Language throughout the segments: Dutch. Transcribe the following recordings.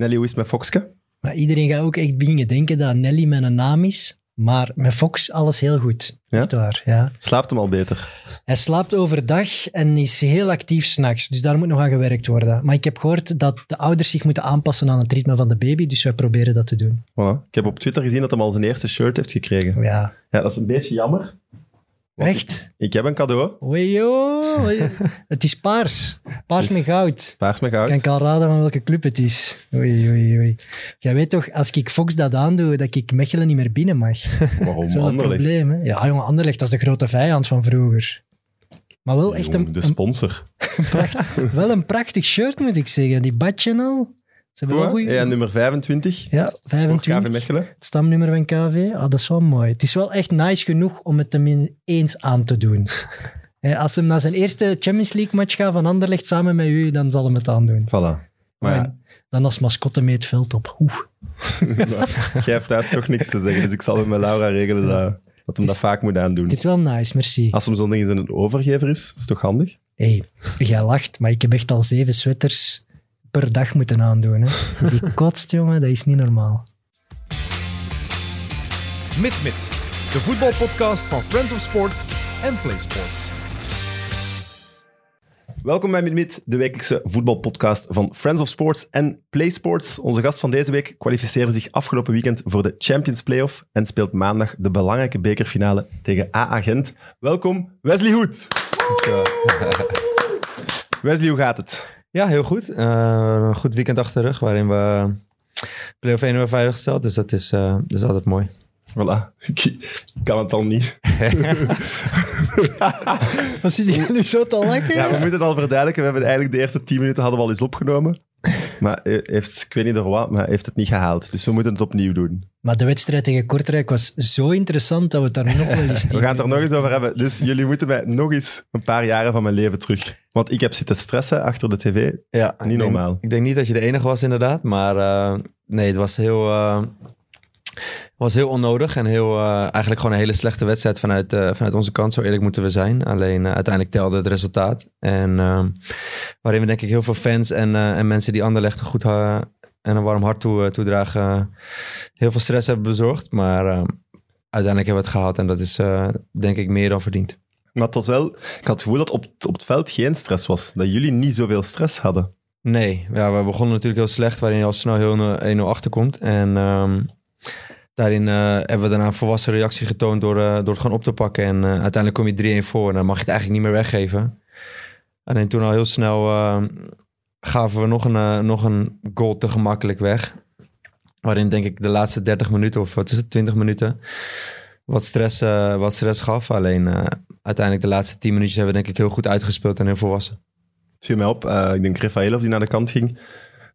Nelly, hoe is het met Foxke? Maar iedereen gaat ook echt beginnen denken dat Nelly mijn naam is. Maar met Fox alles heel goed. Ja? Echt waar, ja. Slaapt hem al beter? Hij slaapt overdag en is heel actief s'nachts. Dus daar moet nog aan gewerkt worden. Maar ik heb gehoord dat de ouders zich moeten aanpassen aan het ritme van de baby. Dus wij proberen dat te doen. Voilà. Ik heb op Twitter gezien dat hij al zijn eerste shirt heeft gekregen. Ja, Ja, dat is een beetje jammer. Echt? Ik heb een cadeau. Oei. Het is paars. Paars Dus- met goud. Paars met goud. Kan ik al raden van welke club het is? Oei, oei, oei. Jij weet toch, als ik Fox dat aandoe, dat ik Mechelen niet meer binnen mag. Waarom Dat is Anderlecht? probleem, hè? Ja, jongen, Anderlecht, dat is de grote vijand van vroeger. Maar wel echt een, de een, sponsor. pracht- wel een prachtig shirt, moet ik zeggen. Die badje al. Ze hebben wel goeie... En nummer 25 Ja, voor 25. KV Mechelen. Het stamnummer van KV. Ah, dat is wel mooi. Het is wel echt nice genoeg om het hem eens aan te doen. Als hij naar zijn eerste Champions League match gaat van Anderlecht samen met u, dan zal hij het aandoen. Voilà. Maar ja, dan als mascotte mee het veld op. Oeh. jij hebt thuis toch niks te zeggen, dus ik zal het met Laura regelen dat, dat hem dat vaak moet aandoen. Het is wel nice, merci. Als hem zo'n ding eens een overgever is, is toch handig? hey, jij lacht, maar ik heb echt al zeven sweaters per dag moeten aandoen. Hè. Die kotst, jongen, dat is niet normaal. Mit Mit, de voetbalpodcast van Friends of Sports en Play Sports. Welkom bij Mid, de wekelijkse voetbalpodcast van Friends of Sports en Play Sports. Onze gast van deze week kwalificeerde zich afgelopen weekend voor de Champions Playoff en speelt maandag de belangrijke bekerfinale tegen AA Gent. Welkom, Wesley Hoed. Wesley, hoe gaat het? Ja, heel goed. Eh, een goed weekend achter de rug, waarin we play-off 1 hebben veiliggesteld. Dus dat is, eh, dat is altijd mooi. Voilà, ik kan het al niet. Wat zit je nu zo te lachen? Ja, we moeten het al verduidelijken. We hebben eigenlijk de eerste 10 minuten hadden we al eens opgenomen. Maar heeft, ik weet niet door wat, maar heeft het niet gehaald. Dus we moeten het opnieuw doen. Maar de wedstrijd tegen Kortrijk was zo interessant dat we het daar nog wel eens We gaan het er nog eens over hebben. Dus jullie moeten mij nog eens een paar jaren van mijn leven terug. Want ik heb zitten stressen achter de tv. Ja, Niet ik denk- normaal. Ik denk niet dat je de enige was, inderdaad. Maar eh, nee, het was heel, eh, was heel onnodig. En heel, eh, eigenlijk gewoon een hele slechte wedstrijd vanuit, eh, vanuit onze kant. Zo eerlijk moeten we zijn. Alleen eh, uiteindelijk telde het resultaat. En ehm, waarin we denk ik heel veel fans en, en mensen die Anderlecht goed en een warm hart toe, toedragen... heel veel stress hebben bezorgd. Maar eh, uiteindelijk hebben we het gehaald. En dat is denk ik meer dan verdiend. Maar was wel... Ik had het gevoel dat op, op het veld geen stress was. Dat jullie niet zoveel stress hadden. Nee, ja, we begonnen natuurlijk heel slecht, waarin je al snel heel 1-0 achterkomt. En ehm, daarin eh, hebben we daarna een volwassen reactie getoond door, eh, door het gewoon op te pakken. En eh, uiteindelijk kom je 3-1 voor en dan mag je het eigenlijk niet meer weggeven. En toen al heel snel gaven we nog een, nog een goal te gemakkelijk weg. Waarin denk ik de laatste 30 minuten, of wat is het, 20 minuten, wat stress, wat stress gaf. Alleen uiteindelijk de laatste 10 minuutjes hebben we denk ik heel goed uitgespeeld en heel volwassen. Viel mij op. ik denk Rafaelov die naar de kant ging.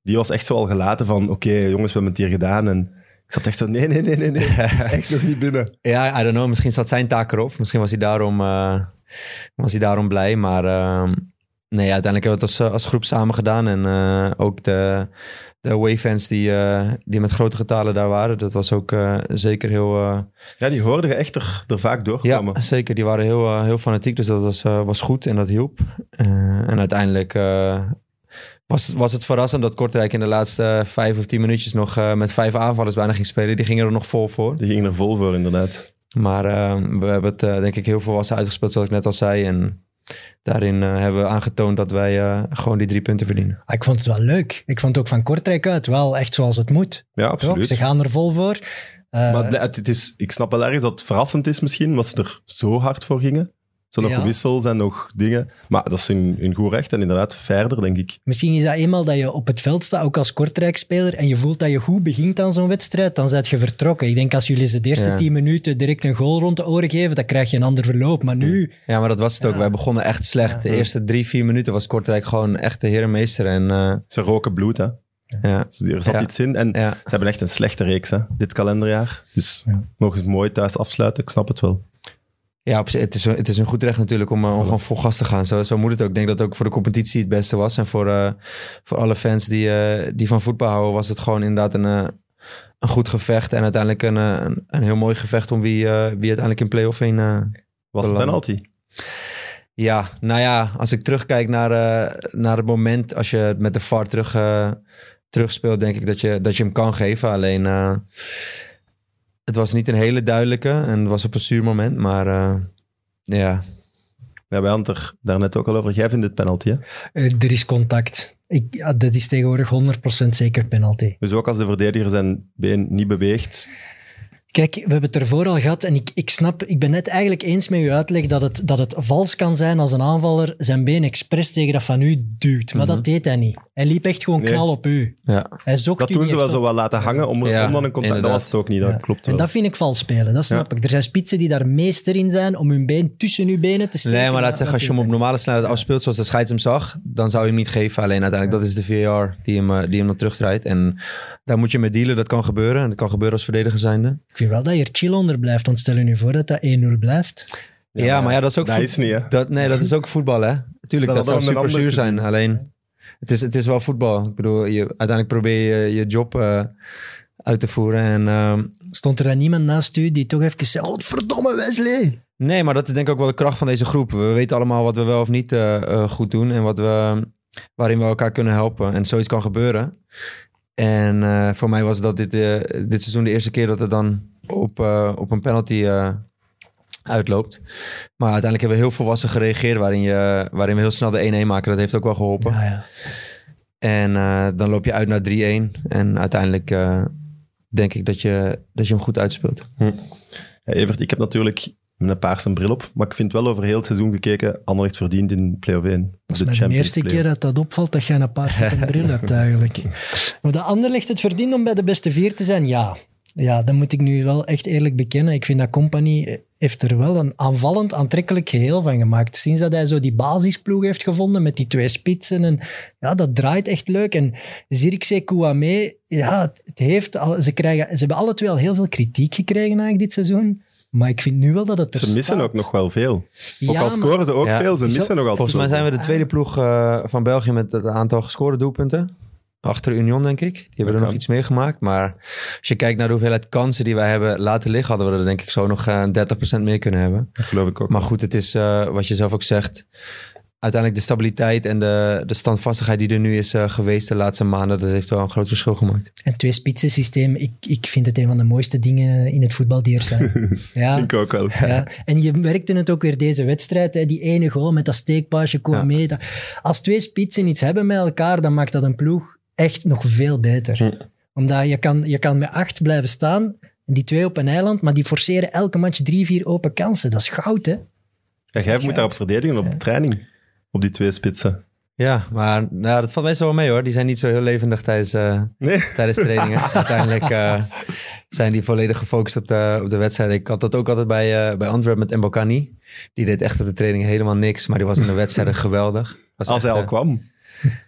Die was echt zo al gelaten van... Oké, jongens, we hebben het hier gedaan. En ik zat echt zo... Nee, nee, nee, nee, nee. Het is echt nog niet binnen. Ja, I don't know. Misschien zat zijn taak erop. Misschien was hij daarom, eh, was hij daarom blij. Maar ehm, nee, uiteindelijk hebben we het als, eh, als groep samen gedaan. En eh, ook de, de die, die met grote getalen daar waren. Dat was ook zeker heel... Ja, die hoorden je echt er, er vaak doorkomen. ja, zeker. Die waren heel, heel fanatiek. Dus dat was, was goed en dat hielp. En uiteindelijk... eh, was, was het verrassend dat Kortrijk in de laatste vijf of tien minuutjes nog eh, met vijf aanvallers bijna ging spelen. Die gingen er nog vol voor. Die gingen er vol voor, inderdaad. Maar eh, we hebben het eh, denk ik heel volwassen uitgespeeld, zoals ik net al zei. En daarin eh, hebben we aangetoond dat wij eh, gewoon die drie punten verdienen. Ah, ik vond het wel leuk. Ik vond het ook van Kortrijk uit wel echt zoals het moet. Ja, Toch? absoluut. Ze gaan er vol voor. Eh, Maar het, het is, ik snap wel ergens dat het verrassend is misschien, omdat ze er zo hard voor gingen. Zo nog Ja. wissels en nog dingen. Maar dat is in, in goed recht en inderdaad verder, denk ik. Misschien is dat eenmaal dat je op het veld staat, ook als Kortrijk-speler, en je voelt dat je goed begint aan zo'n wedstrijd, dan zet je vertrokken. Ik denk als jullie ze de eerste Ja. tien minuten direct een goal rond de oren geven, dan krijg je een ander verloop. Maar nu, Ja, maar dat was het ook. Ja. Wij begonnen echt slecht. De eerste drie, vier minuten was Kortrijk gewoon echt de herenmeester. En eh, Ze roken bloed, hè. ja, Dus er zat Ja. iets in. En ja. ze hebben echt een slechte reeks, hè, dit kalenderjaar. Dus Ja. mogen ze mooi thuis afsluiten, ik snap het wel. Ja, het, is, het is een goed recht natuurlijk om, eh, om gewoon vol gas te gaan. Zo, zo moet het ook. Ik denk dat het ook voor de competitie het beste was. En voor, eh, voor alle fans die, eh, die van voetbal houden, was het gewoon inderdaad een, een goed gevecht. En uiteindelijk een, een, een heel mooi gevecht om wie, wie uiteindelijk in play-off heen... Was Belang. penalty? Ja, nou ja, als ik terugkijk naar, naar het moment, als je het met de VAR terug, terugspeelt, denk ik dat je, dat je hem kan geven. Alleen, het was niet een hele duidelijke en het was op een zuur moment. Maar eh, ja, Ja, wij hadden het er daarnet ook al over. Jij vindt het penalty, hè? Eh, er is contact. Ik, ja, dat is tegenwoordig 100% zeker penalty. Dus ook als de verdediger zijn been niet beweegt. Kijk, we hebben het ervoor al gehad en ik, ik snap, ik ben net eigenlijk eens met uw uitleg dat het, dat het vals kan zijn als een aanvaller zijn been expres tegen dat van u duwt. Maar dat deed hij niet. Hij liep echt gewoon Nee. knal op u. ja. Hij zocht Dat u doen ze wel zo wat laten hangen om, Ja, om dan een contact. Dat was het ook niet, dat Ja. klopt En wel. dat vind ik vals spelen, dat snap ik. Er zijn spitsen die daar meester in zijn om hun been tussen uw benen te steken. Nee, maar laat zeggen, als je hem op normale snelheid afspeelt, zoals de scheids hem zag, dan zou je hem niet geven. Alleen uiteindelijk, dat is de VAR die hem, eh, die hem dan terugdraait. En daar moet je mee dealen, dat kan gebeuren. En dat kan gebeuren als verdediger zijnde. Ik vind wel dat je er chill onder blijft, want stel je nu voor dat dat 1-0 blijft. Ja, maar ja, dat is ook Dat voet- is niet, hè? Dat, nee, dat is ook voetbal, hè? Tuurlijk, Dat dat, zou super zuur zijn. gezien. Alleen, het is, het is wel voetbal. Ik bedoel, je, uiteindelijk probeer je je job eh, uit te voeren. En ehm, Stond er dan niemand naast u die toch even zei, oh verdomme Wesley. nee, maar dat is denk ik ook wel de kracht van deze groep. We weten allemaal wat we wel of niet eh, eh, goed doen. En wat we, waarin we elkaar kunnen helpen. En zoiets kan gebeuren. En eh, voor mij was dat dit, eh, dit seizoen de eerste keer dat het dan op, eh, op een penalty eh, uitloopt. Maar uiteindelijk hebben we heel volwassen gereageerd. Waarin, je, waarin we heel snel de 1-1 maken. Dat heeft ook wel geholpen. Ja, ja. En eh, dan loop je uit naar 3-1. En uiteindelijk eh, denk ik dat je, dat je hem goed uitspeelt. Ja, Evert, ik heb natuurlijk een paarse bril op, maar ik vind wel over heel het seizoen gekeken, Anderlecht verdient in play-off 1. Dat is mij de eerste keer dat dat opvalt dat jij een paar een bril hebt eigenlijk. Maar de ander ligt het verdient om bij de beste vier te zijn? Ja. Ja, dat moet ik nu wel echt eerlijk bekennen. Ik vind dat Company heeft er wel een aanvallend aantrekkelijk geheel van gemaakt. Sinds dat hij zo die basisploeg heeft gevonden met die twee spitsen. En, ja, dat draait echt leuk. En Zirkzee, Kouame, ja, het heeft al, ze, krijgen, ze hebben alle twee al heel veel kritiek gekregen eigenlijk dit seizoen. Maar ik vind nu wel dat het er Ze missen staat. ook nog wel veel. Ook al maar- scoren ze ook Ja, veel, ze missen nog altijd Volgens mij zijn we de tweede ploeg eh, van België met het aantal gescoorde doelpunten. Achter Union, denk ik. Die hebben er nog iets meegemaakt. Maar als je kijkt naar de hoeveelheid kansen die wij hebben laten liggen, hadden we er denk ik zo nog eh 30% meer kunnen hebben. Dat geloof ik ook. Maar goed, het is eh, wat je zelf ook zegt. Uiteindelijk de stabiliteit en de, de standvastigheid die er nu is eh, geweest de laatste maanden, dat heeft wel een groot verschil gemaakt. En twee spitsen systeem, ik, ik vind het een van de mooiste dingen in het voetbal die er zijn. Ja, ik ook wel. ja. En je merkte het ook weer deze wedstrijd, hè, die ene goal met dat steekpaasje, Kouame. dat- Als twee spitsen iets hebben met elkaar, dan maakt dat een ploeg echt nog veel beter. Omdat je kan, je kan met acht blijven staan, die twee op een eiland, maar die forceren elke match drie, vier open kansen. Dat is goud, hè? Ja, jij moet daarop verdedigen op de training. Op die twee spitsen. Ja, maar nou, dat valt meestal wel mee hoor. Die zijn niet zo heel levendig tijdens, eh, Nee? tijdens trainingen. Uiteindelijk eh, zijn die volledig gefocust op de, op de wedstrijd. Ik had dat ook altijd bij, eh bij Antwerp met Mbokani. Die deed echt op de training helemaal niks, maar die was in de wedstrijden geweldig. Was Als echt, hij al kwam.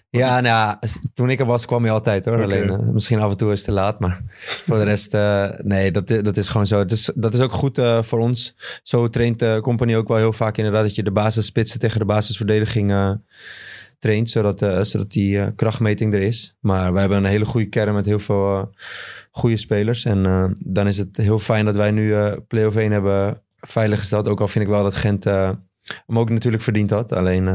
Ja, nou toen ik er was kwam hij altijd hoor. Alleen eh, misschien af en toe is het te laat, maar voor de rest, eh, nee, dat, i- dat is gewoon zo. Het is, dat is ook goed eh, voor ons. Zo traint de company ook wel heel vaak inderdaad dat je de basisspitsen tegen de basisverdediging eh, traint, zodat, eh, zodat die eh, krachtmeting er is. Maar wij hebben een hele goede kern met heel veel eh, goede spelers. En eh, dan is het heel fijn dat wij nu eh play-off 1 hebben veiliggesteld. Ook al vind ik wel dat Gent eh, hem ook natuurlijk verdiend had. Alleen eh,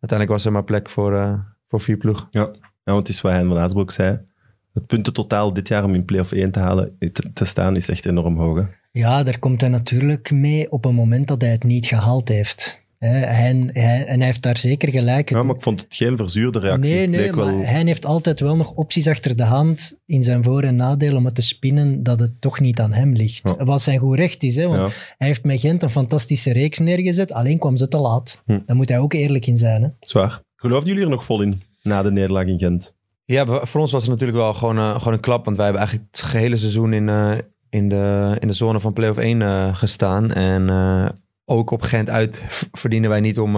uiteindelijk was er maar plek voor, eh, voor vier ploegen. Ja. ja, want het is wat Hein van Aasbroek zei. Het puntentotaal dit jaar om in play-off 1 te halen, te, te staan, is echt enorm hoog. Hè? Ja, daar komt hij natuurlijk mee op een moment dat hij het niet gehaald heeft. Hè, hij, hij- en hij heeft daar zeker gelijk. Ja, maar ik vond het geen verzuurde reactie. Nee, nee, leek wel... maar hij heeft altijd wel nog opties achter de hand in zijn voor- en nadeel om het te spinnen dat het toch niet aan hem ligt. Ja. Wat zijn goed recht is, hè, want Ja. hij heeft met Gent een fantastische reeks neergezet, alleen kwam ze te laat. Hm. Daar moet hij ook eerlijk in zijn. Hè. Zwaar. Geloofden jullie er nog vol in na de nederlaag in Gent? Ja, voor ons was het natuurlijk wel gewoon, eh, gewoon een klap. Want wij hebben eigenlijk het gehele seizoen in, eh, in, de, in de zone van play-off 1 eh, gestaan. En ook op Gent uit verdienen wij niet om,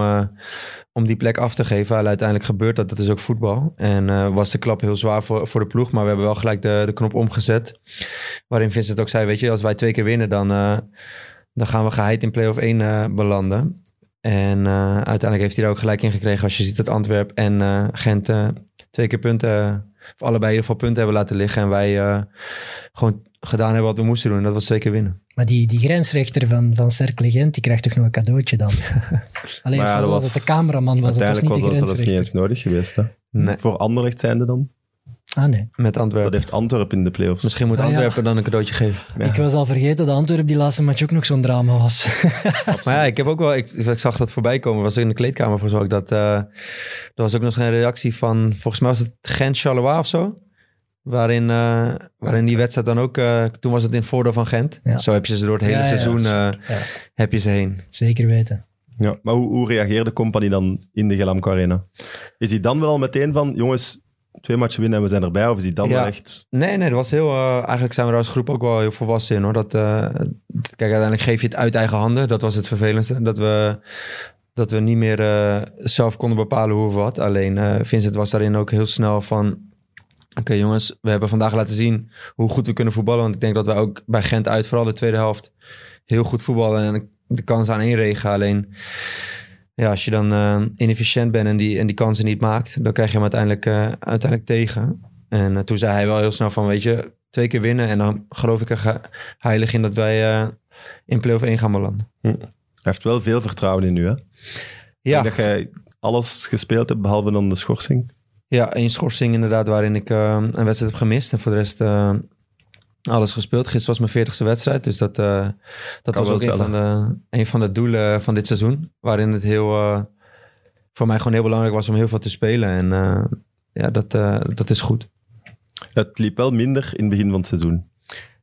om die plek af te geven. Alleen uiteindelijk gebeurt dat. Dat is ook voetbal. En was de klap heel zwaar voor, voor de ploeg. Maar we hebben wel gelijk de, de knop omgezet. Waarin Vincent ook zei, weet je, als wij twee keer winnen... dan, dan gaan we geheid in play-off 1 eh, belanden. En eh, uiteindelijk heeft hij er ook gelijk in gekregen. Als je ziet dat Antwerp en eh, Gent eh, twee keer punten, of allebei in ieder geval punten hebben laten liggen. En wij eh, gewoon gedaan hebben wat we moesten doen. En dat was twee keer winnen. Maar die, die grensrechter van, van Cercle Gent, die krijgt toch nog een cadeautje dan? Alleen Maar ja, zoals dat was- het de cameraman was, het was Uiteindelijk niet was de dat zelfs niet grensrechter. eens nodig geweest. Hè? Nee. Voor Anderlecht zijnde dan? Ah nee. met Dat Antwerpen. heeft Antwerpen in de playoffs. Misschien moet Ah, ja. Antwerpen dan een cadeautje geven. Ja. Ik was al vergeten dat Antwerp die laatste match ook nog zo'n drama was. Maar ja, ik heb ook wel, ik, ik zag dat voorbij komen. Was in de kleedkamer voor zo. Dat, eh er was ook nog eens een reactie van, volgens mij was het Gent Charleroi of zo. Waarin, eh, waarin die wedstrijd dan ook, eh, toen was het in het voordeel van Gent. Ja. Zo heb je ze door het hele seizoen, dat eh, heb je ze heen. Zeker weten. Ja, maar hoe, hoe reageerde Company dan in de Gelamco Arena? Is hij dan wel al meteen van, jongens, twee matchen winnen en we zijn erbij? Of is hij dan Ja. wel echt... Nee, nee, dat was heel. eh, eigenlijk zijn we er als groep ook wel heel volwassen in hoor. Dat, eh, kijk, uiteindelijk geef je het uit eigen handen. Dat was het vervelendste. Dat we, dat we niet meer eh, zelf konden bepalen hoe of wat. Alleen Vincent was daarin ook heel snel van. Oké jongens, we hebben vandaag laten zien hoe goed we kunnen voetballen. Want ik denk dat wij ook bij Gent uit, vooral de tweede helft, heel goed voetballen. En de kans aan één regen. Alleen ja, als je dan eh, inefficiënt bent en die, en die kansen niet maakt, dan krijg je hem uiteindelijk, eh, uiteindelijk tegen. En eh, toen zei hij wel heel snel van, weet je, twee keer winnen. En dan geloof ik er heilig in dat wij in play-off 1 gaan belanden. Hij heeft wel veel vertrouwen in u, hè? Ja, Ik denk dat jij alles gespeeld hebt, behalve dan de schorsing. ja, één schorsing inderdaad waarin ik een wedstrijd heb gemist. En voor de rest alles gespeeld. Gisteren was mijn 40ste wedstrijd. Dus dat, eh, dat Kan was ook een van, de, een van de doelen van dit seizoen. Waarin het heel, eh, voor mij gewoon heel belangrijk was om heel veel te spelen. En eh, ja, dat, dat is goed. Het liep wel minder in het begin van het seizoen.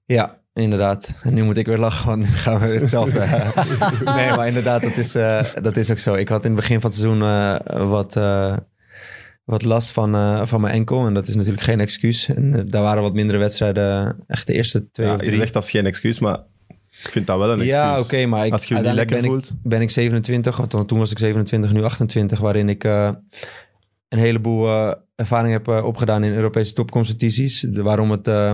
Ja, inderdaad. En nu moet ik weer lachen, want nu gaan we het zelf... eh, nee, maar inderdaad, dat is, dat is ook zo. Ik had in het begin van het seizoen wat, wat last van, eh, van mijn enkel. En dat is natuurlijk geen excuus. En eh, daar waren wat mindere wedstrijden. Echt de eerste twee Ja, of je drie. zegt dat is geen excuus, maar ik vind dat wel een excuus. Ja, oké, maar ik, Als je je lekker ben ik, voelt. ben ik 27, want toen was ik 27, nu 28, waarin ik eh, een heleboel eh, ervaring heb eh, opgedaan in Europese topcompetities. De- waarom het, eh,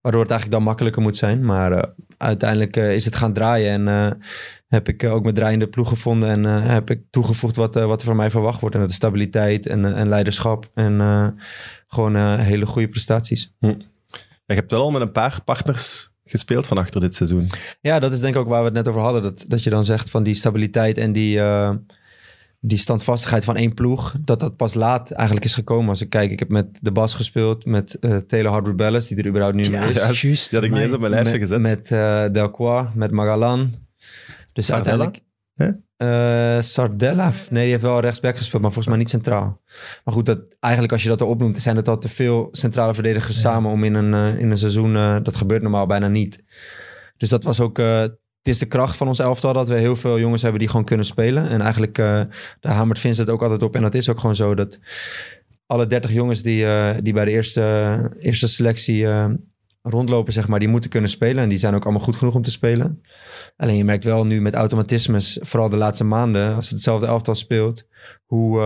waardoor het eigenlijk dan makkelijker moet zijn. Maar eh, uiteindelijk eh, is het gaan draaien en eh, heb ik ook mijn draaiende ploeg gevonden en heb ik toegevoegd wat, wat er van mij verwacht wordt. En dat is stabiliteit en, en leiderschap en gewoon hele goede prestaties. Je hebt wel al met een paar partners gespeeld van achter dit seizoen. Ja, dat is denk ik ook waar we het net over hadden. Dat, dat je dan zegt van die stabiliteit en die, die standvastigheid van één ploeg. Dat dat pas laat eigenlijk is gekomen. Als ik kijk, ik heb met de Bas gespeeld. Met eh Taylor Hard die er überhaupt niet meer is. ja, juist. Die had ik niet eens op mijn lijstje met gezet. met eh, Delcroix, met Magalan. Dus Sardella? uiteindelijk... Eh, Sardella? Nee, die heeft wel rechtsback gespeeld, maar volgens mij niet centraal. Maar goed, dat, eigenlijk als je dat erop noemt, zijn het al te veel centrale verdedigers samen om in een, in een seizoen, dat gebeurt normaal bijna niet. Dus dat was ook, het is de kracht van ons elftal dat we heel veel jongens hebben die gewoon kunnen spelen. En eigenlijk, eh, daar hamert Vincent ook altijd op. En dat is ook gewoon zo dat alle 30 jongens die, eh, die bij de eerste, eerste selectie eh, rondlopen, zeg maar, die moeten kunnen spelen. En die zijn ook allemaal goed genoeg om te spelen. Alleen je merkt wel nu met automatismes, vooral de laatste maanden, als het hetzelfde elftal speelt, hoe,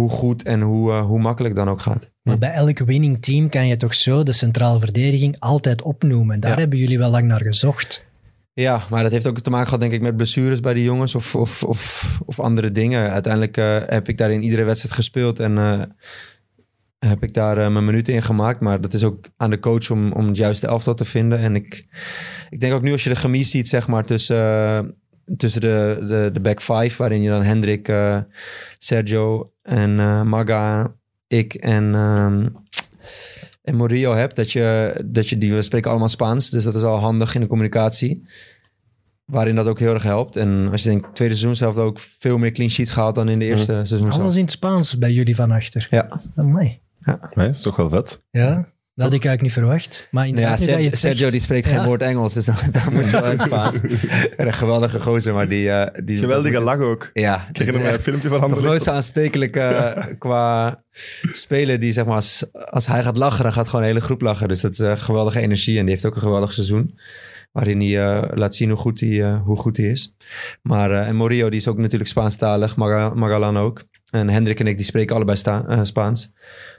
hoe goed en hoe, eh, hoe makkelijk dan ook gaat. Maar bij elk winning team kan je toch zo de centrale verdediging altijd opnoemen. En daar Ja. hebben jullie wel lang naar gezocht. Ja, maar dat heeft ook te maken gehad, denk ik, met blessures bij die jongens of, of, of, of andere dingen. Uiteindelijk eh, heb ik daar in iedere wedstrijd gespeeld en eh, heb ik daar mijn minuten in gemaakt. Maar dat is ook aan de coach om, om het juiste elftal te vinden. En ik, ik denk ook nu als je de chemie ziet, zeg maar, tussen, tussen de, de, de back five, waarin je dan Hendrik, Sergio en eh, Maga, ik en, ehm, en Murillo hebt, dat je, dat je die, we spreken allemaal Spaans, dus dat is al handig in de communicatie. Waarin dat ook heel erg helpt. En als je denkt, tweede seizoen zelf ook veel meer clean sheets gehaald dan in de eerste seizoen zelf. Alles in het Spaans bij jullie van achter. Ja, Amai. Nee, is toch wel vet. Ja, dat had ik eigenlijk niet verwacht. Maar ja Sergio, Sergio die spreekt geen Ja. woord Engels, dus dan, dan moet je wel in het Spaans. En een geweldige gozer, maar die... eh, die Geweldige lach ook. Ja, Ik herinner me een filmpje van nog nooit Anderlecht. zo aanstekelijk eh, qua speler die zeg maar als, als hij gaat lachen, dan gaat gewoon de hele groep lachen. Dus dat is een geweldige energie en die heeft ook een geweldig seizoen. Waarin hij eh, laat zien hoe goed hij, eh, hoe goed hij is. Maar, eh, en Morillo die is ook natuurlijk Spaanstalig, Maga- Magalan ook. En Hendrik en ik die spreken allebei sta- eh, Spaans.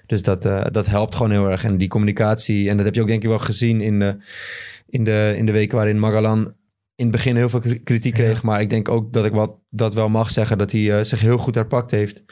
Dus dat, eh, dat helpt gewoon heel erg. En die communicatie, en dat heb je ook denk ik wel gezien in de, in de, in de weken waarin Magalan in het begin heel veel kri- kritiek Ja. kreeg. Maar ik denk ook dat ik wat, dat wel mag zeggen dat hij eh, zich heel goed herpakt heeft.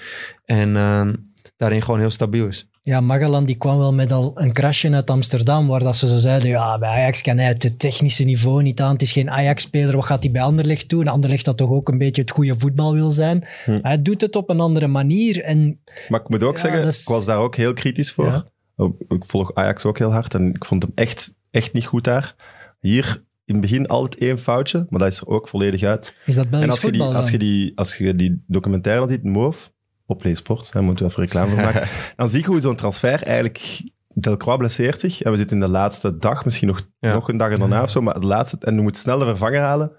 En ehm, daarin gewoon heel stabiel is. Ja, Magalan die kwam wel met al een crashje uit Amsterdam, waar dat ze zo zeiden, ja, bij Ajax kan hij het technische niveau niet aan, het is geen Ajax-speler, wat gaat hij bij Anderlecht doen? Anderlecht dat toch ook een beetje het goede voetbal wil zijn. Hm. Hij doet het op een andere manier en Maar ik moet ook Ja, zeggen, is- ik was daar ook heel kritisch voor. Ja. Oh, Ik volg Ajax ook heel hard en ik vond hem echt, echt niet goed daar. Hier in het begin altijd één foutje, maar dat is er ook volledig uit. is dat en Belgisch als je, die, voetbal als, je die, als je die documentaire dan ziet, Move, op PlaySports, daar moeten we even reclame voor maken, dan zie je hoe zo'n transfer eigenlijk... Delcroix blesseert zich en we zitten in de laatste dag, misschien nog, Ja. nog een dag erna of zo, maar de laatste, en we moeten snel de vervanger halen.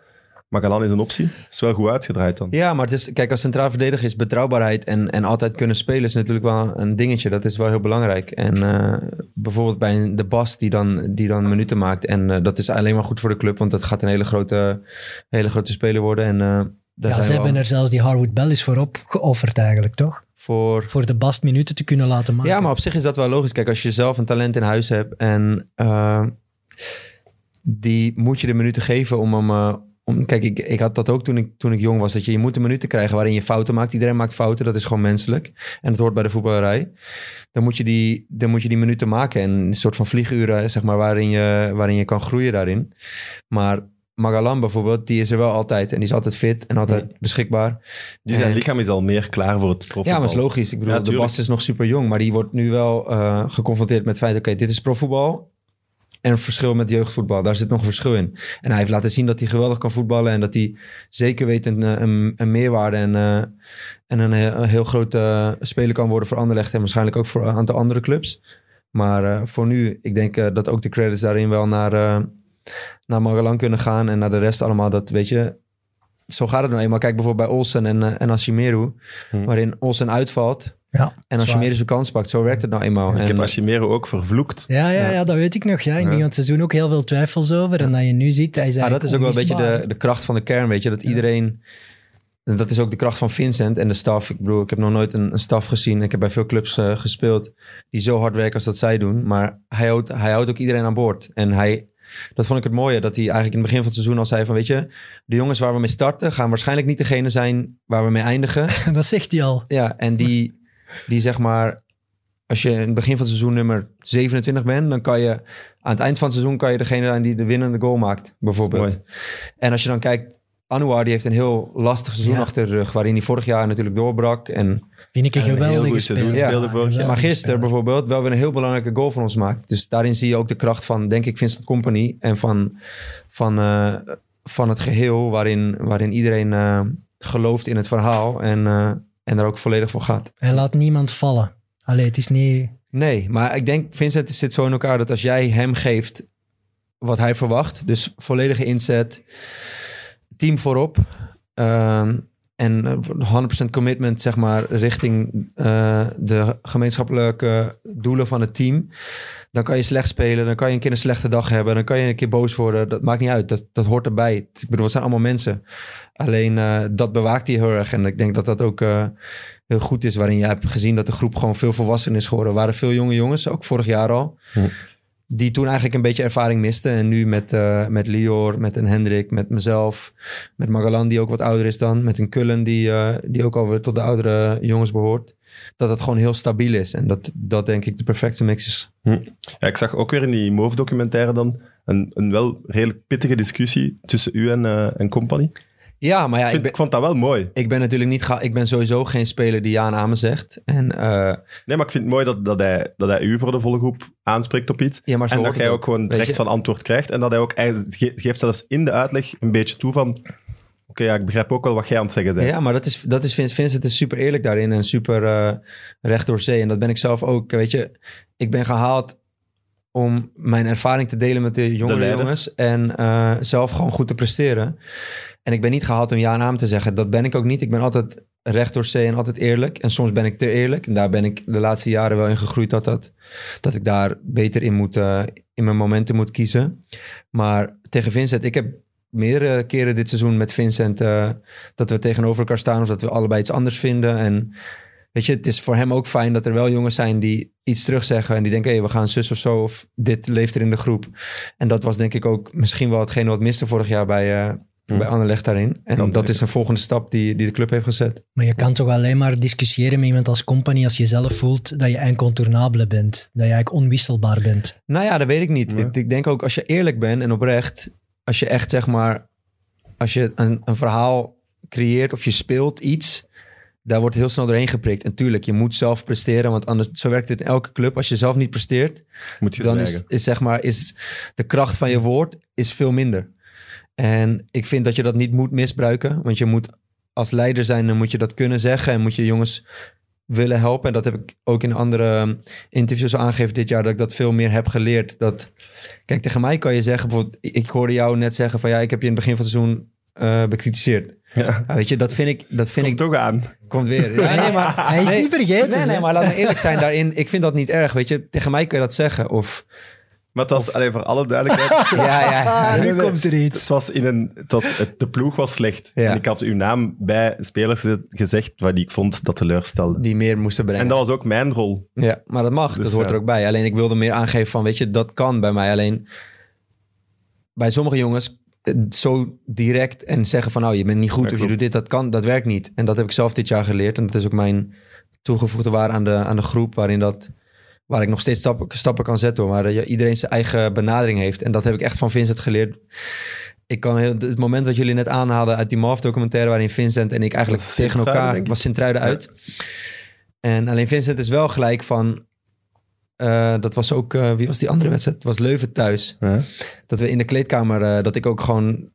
Magalan is een optie. Is wel goed uitgedraaid dan. Ja, maar het is, kijk, als centraal verdediger is betrouwbaarheid en, en altijd kunnen spelen is natuurlijk wel een dingetje. Dat is wel heel belangrijk. En eh, bijvoorbeeld bij een- de Bas die dan, die dan minuten maakt. En eh, dat is alleen maar goed voor de club, want dat gaat een hele grote, hele grote speler worden. En eh, daar Ja, ze hebben er zelfs die Harwood Bellis voor opgeofferd eigenlijk, toch? voor... Voor de Bast minuten te kunnen laten maken. Ja, maar op zich is dat wel logisch. Kijk, als je zelf een talent in huis hebt en eh, die moet je de minuten geven om hem. eh, om, kijk, ik, ik had dat ook toen ik, toen ik jong was. Dat je, je moet de minuten krijgen waarin je fouten maakt. Iedereen maakt fouten, dat is gewoon menselijk. En dat hoort bij de voetballerij. Dan moet je die, dan moet je die minuten maken. En een soort van vlieguren, zeg maar, waarin je, waarin je kan groeien daarin. Maar Magalan bijvoorbeeld, die is er wel altijd. En die is altijd fit en altijd beschikbaar. Die zijn En- lichaam is al meer klaar voor het profvoetbal. ja, maar dat is logisch. Ik bedoel, Ja, de. Bast is nog super jong, maar die wordt nu wel eh, geconfronteerd met het feit: oké, dit is profvoetbal. En een verschil met jeugdvoetbal. Daar zit nog een verschil in. En hij heeft laten zien dat hij geweldig kan voetballen. En dat hij zeker weet een, eh, een, een meerwaarde en, eh, en een, heel, een heel grote speler kan worden voor Anderlecht. En waarschijnlijk ook voor een aantal andere clubs. Maar voor nu, ik denk dat ook de credits daarin wel naar, naar Magalan kunnen gaan. En naar de rest allemaal. Dat weet je, zo gaat het nou eenmaal. Kijk bijvoorbeeld bij Olsen en, eh en Ashimeru. Hm. Waarin Olsen uitvalt. Ja, En als je zwaar. meer zijn kans pakt, zo werkt het nou eenmaal. Ik en, heb Ashimero ook vervloekt. Ja, ja, Ja. ja, dat weet ik nog. Ja. In Ja. het begin van het seizoen ook heel veel twijfels over. En dat je nu ziet, hij maar dat is ook wel een beetje de, de kracht van de kern, weet je. Dat iedereen... En dat is ook de kracht van Vincent en de staf. Ik bedoel, ik heb nog nooit een, een staf gezien. Ik heb bij veel clubs eh, gespeeld die zo hard werken als dat zij doen. Maar hij houdt, hij houdt ook iedereen aan boord. En hij... Dat vond ik het mooie, dat hij eigenlijk in het begin van het seizoen al zei van... Weet je, de jongens waar we mee starten gaan waarschijnlijk niet degene zijn waar we mee eindigen. dat zegt hij al. Ja, en die, die zeg maar, als je in het begin van het seizoen nummer 27 bent, dan kan je aan het eind van het seizoen kan je degene zijn die de winnende goal maakt, bijvoorbeeld. Mooi. En als je dan kijkt, Anouar die heeft een heel lastig seizoen Ja. achter de rug, waarin hij vorig jaar natuurlijk doorbrak. En, Vind ik een geweldige seizoen speler. speelde vorig jaar. maar gisteren bijvoorbeeld wel weer een heel belangrijke goal van ons maakt. Dus daarin zie je ook de kracht van, denk ik, Vincent Company en van, van, eh, van het geheel waarin, waarin iedereen eh, gelooft in het verhaal en, eh, en daar ook volledig voor gaat. Hij laat niemand vallen. Allee, het is niet... Nee, maar ik denk, Vincent zit zo in elkaar dat als jij hem geeft wat hij verwacht, dus volledige inzet, team voorop ehm, en eh, 100% commitment, zeg maar, richting eh, de gemeenschappelijke doelen van het team, dan kan je slecht spelen, dan kan je een keer een slechte dag hebben, dan kan je een keer boos worden, dat maakt niet uit, dat, dat hoort erbij. Ik bedoel, het zijn allemaal mensen. Alleen eh, dat bewaakt hij heel erg en ik denk dat dat ook... eh, heel goed is. Waarin je hebt gezien dat de groep gewoon veel volwassen is geworden. Er waren veel jonge jongens, ook vorig jaar al. Hm. Die toen eigenlijk een beetje ervaring misten. En nu met, eh, met Lior, met een Hendrik, met mezelf. Met Magalan die ook wat ouder is dan. Met een Kullen die, eh, die ook alweer tot de oudere jongens behoort. Dat het gewoon heel stabiel is. En dat, dat denk ik de perfecte mix is. Ja, ik zag ook weer in die Move-documentaire dan een, een wel redelijk pittige discussie tussen u en, eh en company. Ja, maar ja, ik, ik vind- ben, ik vond dat wel mooi. ik ben natuurlijk niet... Ga, ik ben sowieso geen speler die ja en amen zegt. En eh, Nee, maar ik vind het mooi dat, dat, hij, dat hij u voor de volle groep aanspreekt op iets. ja, maar zo en dat het ook gewoon direct je. van antwoord krijgt. En dat hij ook geeft zelfs in de uitleg een beetje toe van... Oké, ja, ik begrijp ook wel wat jij aan het zeggen bent. Ja, maar dat is, dat is Vince- Vincent is super eerlijk daarin en super eh, recht door zee. En dat ben ik zelf ook. Weet je, ik ben gehaald om mijn ervaring te delen met de jongere jongens en eh, zelf gewoon goed te presteren. En ik ben niet gehaald om ja en amen te zeggen. Dat ben ik ook niet. Ik ben altijd recht door zee en altijd eerlijk. En soms ben ik te eerlijk. En daar ben ik de laatste jaren wel in gegroeid dat, dat, dat ik daar beter in moet, eh, in mijn momenten moet kiezen. Maar tegen Vincent, ik heb meerdere keren dit seizoen met Vincent eh, dat we tegenover elkaar staan of dat we allebei iets anders vinden. En weet je, het is voor hem ook fijn dat er wel jongens zijn die iets terugzeggen en die denken, hé, we gaan zus of zo of dit leeft er in de groep. En dat was denk ik ook misschien wel hetgene wat miste vorig jaar bij, eh, bij Anderlecht daarin. En dat is een volgende stap die, die de club heeft gezet. Maar je kan toch alleen maar discussiëren met iemand als company als je zelf voelt dat je incontournabele bent. Dat je eigenlijk onwisselbaar bent. Nou ja, dat weet ik niet. Nee. Ik, ik denk ook als je eerlijk bent en oprecht, als je echt zeg maar, als je een, een verhaal creëert of je speelt iets, daar wordt heel snel doorheen geprikt. En tuurlijk, je moet zelf presteren, want anders, zo werkt het in elke club. Als je zelf niet presteert, Moet je dan is, zeg maar, is de kracht van je woord is veel minder. En ik vind dat je dat niet moet misbruiken. Want je moet als leider zijn, dan moet je dat kunnen zeggen. En moet je jongens willen helpen. En dat heb ik ook in andere um, interviews aangegeven dit jaar. Dat ik dat veel meer heb geleerd. Dat, kijk, tegen mij kan je zeggen, bijvoorbeeld, ik hoorde jou net zeggen van ja, ik heb je in het begin van het seizoen eh, bekritiseerd. Ja. Ja, weet je, dat vind ik, dat vind Komt ik, toch aan. Komt weer. Ja, nee, maar, Hij is nee, niet vergeten. Nee, nee, maar laat me eerlijk zijn daarin. Ik vind dat niet erg, weet je. Tegen mij kun je dat zeggen. Of, Maar het was, alleen voor alle duidelijkheid, ja, ja. Ah, Nee, nu komt er iets. het was in een, het was, het, de ploeg was slecht. Ja. En ik had uw naam bij spelers gezegd waar die ik vond dat teleurstelde. Die meer moesten brengen. En dat was ook mijn rol. Ja, maar dat mag. Dus dat hoort ja. er ook bij. Alleen ik wilde meer aangeven van, weet je, dat kan bij mij. Alleen bij sommige jongens zo direct en zeggen van, nou, je bent niet goed Ja, of je doet dit, dat kan, dat werkt niet. En dat heb ik zelf dit jaar geleerd. En dat is ook mijn toegevoegde waarde aan de, aan de groep, waarin dat, waar ik nog steeds stappen, stappen kan zetten. hoor. Waar je, iedereen zijn eigen benadering heeft. En dat heb ik echt van Vincent geleerd. Ik kan heel, het moment wat jullie net aanhaalden uit die MAF documentaire, waarin Vincent en ik eigenlijk tegen elkaar, ik. was Sint-Truiden uit. En alleen Vincent is wel gelijk van, eh, dat was ook, eh, wie was die andere wedstrijd? Het was Leuven thuis. Ja. Dat we in de kleedkamer, eh, dat ik ook gewoon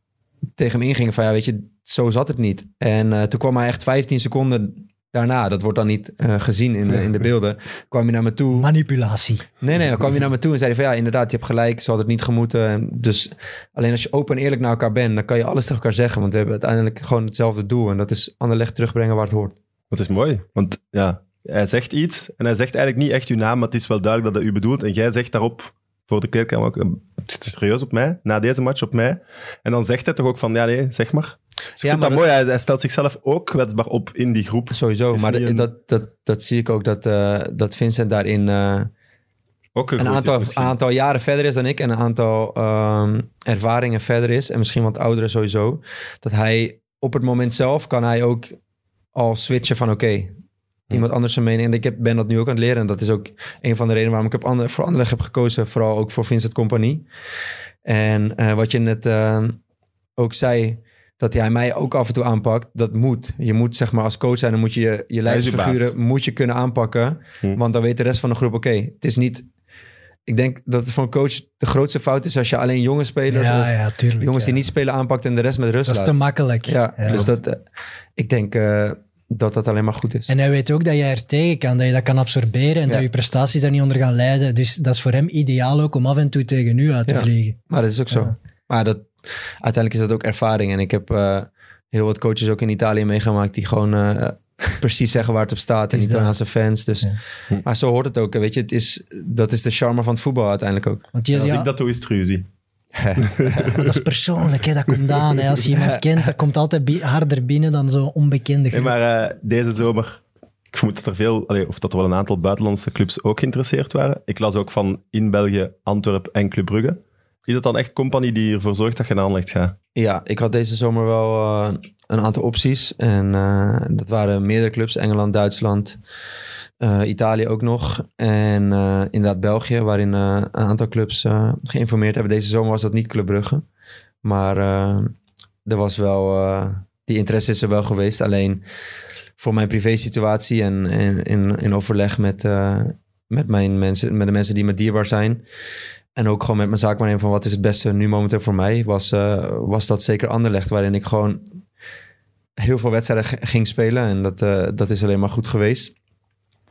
tegen hem inging van, ja, weet je, zo zat het niet. En eh, toen kwam hij echt 15 seconden daarna, dat wordt dan niet eh, gezien in, de- in de beelden, kwam hij naar me toe. Manipulatie. Nee, nee, dan kwam hij naar me toe en zei hij van, ja, inderdaad, je hebt gelijk, zo had het niet gemoeten. En Dus alleen als je open en eerlijk naar elkaar bent, dan kan je alles tegen elkaar zeggen, want we hebben uiteindelijk gewoon hetzelfde doel. En dat is Anderlecht terugbrengen waar het hoort. Dat is mooi, want ja, hij zegt iets en hij zegt eigenlijk niet echt uw naam, maar het is wel duidelijk dat hij u bedoelt. En jij zegt daarop voor de kleedkamer ook, eh, het is serieus op mij, na deze match op mij. En dan zegt hij toch ook van, ja nee, zeg maar. Dus Ja, maar dat mooi, hij, hij stelt zichzelf ook kwetsbaar op in die groep. Sowieso, maar dat, een- dat, dat, dat zie ik ook, dat, eh, dat Vincent daarin... eh, Ook een aantal jaren verder is dan ik en een aantal ehm, ervaringen verder is en misschien wat ouder sowieso, dat hij op het moment zelf kan hij ook al switchen van oké, iemand anders zijn mening. En ik heb, ben dat nu ook aan het leren en dat is ook een van de redenen waarom ik heb ander, voor Anderlecht heb gekozen, vooral ook voor Vincent Compagnie. En eh, wat je net eh, ook zei, dat hij mij ook af en toe aanpakt, dat moet. Je moet zeg maar als coach zijn, dan moet je je, je leidersfiguren moet je kunnen aanpakken. Hm. Want dan weet de rest van de groep, oké, het is niet... Ik denk dat het voor een coach de grootste fout is als je alleen jonge spelers Ja, of ja, tuurlijk. jongens die niet spelen aanpakt en de rest met rust Dat is laat. te makkelijk. ja, dus dat, eh, ik denk dat dat alleen maar goed is. En hij weet ook dat je er tegen kan, dat je dat kan absorberen en Ja. dat je prestaties daar niet onder gaan leiden. Dus dat is voor hem ideaal ook om af en toe tegen u uit te Ja. vliegen. Maar dat is ook zo. Ja. Maar dat, uiteindelijk is dat ook ervaring. En ik heb eh, heel wat coaches ook in Italië meegemaakt die gewoon eh, precies zeggen waar het op staat. En. Italiaanse fans. Dus, Ja. Maar zo hoort het ook. Weet je, het is, dat is de charme van het voetbal uiteindelijk ook. Want je, als ja, ik dat doe, is het ruzie. dat is persoonlijk, hè, dat komt aan. Hè. Als je iemand kent, dat komt altijd bi- harder binnen dan zo'n onbekende Nee, groep. maar eh, deze zomer, ik vermoed dat er veel, allee, of dat er wel een aantal buitenlandse clubs ook geïnteresseerd waren. Ik las ook van in België, Antwerpen en Club Brugge. Is het dan echt compagnie die ervoor zorgt dat je naar Anderlecht gaat? Ja, ik had deze zomer wel eh, een aantal opties. En eh, dat waren meerdere clubs. Engeland, Duitsland, eh, Italië ook nog. En eh, inderdaad België, waarin eh, een aantal clubs geïnformeerd hebben. Deze zomer was dat niet Club Brugge. Maar er was wel... die interesse is er wel geweest. Alleen voor mijn privésituatie en, en in, in overleg met, met, mijn mensen, met de mensen die me dierbaar zijn... En ook gewoon met mijn zaakwaarnemer van wat is het beste nu momenteel voor mij, was, was dat zeker Anderlecht, waarin ik gewoon heel veel wedstrijden ging spelen. En dat, dat is alleen maar goed geweest.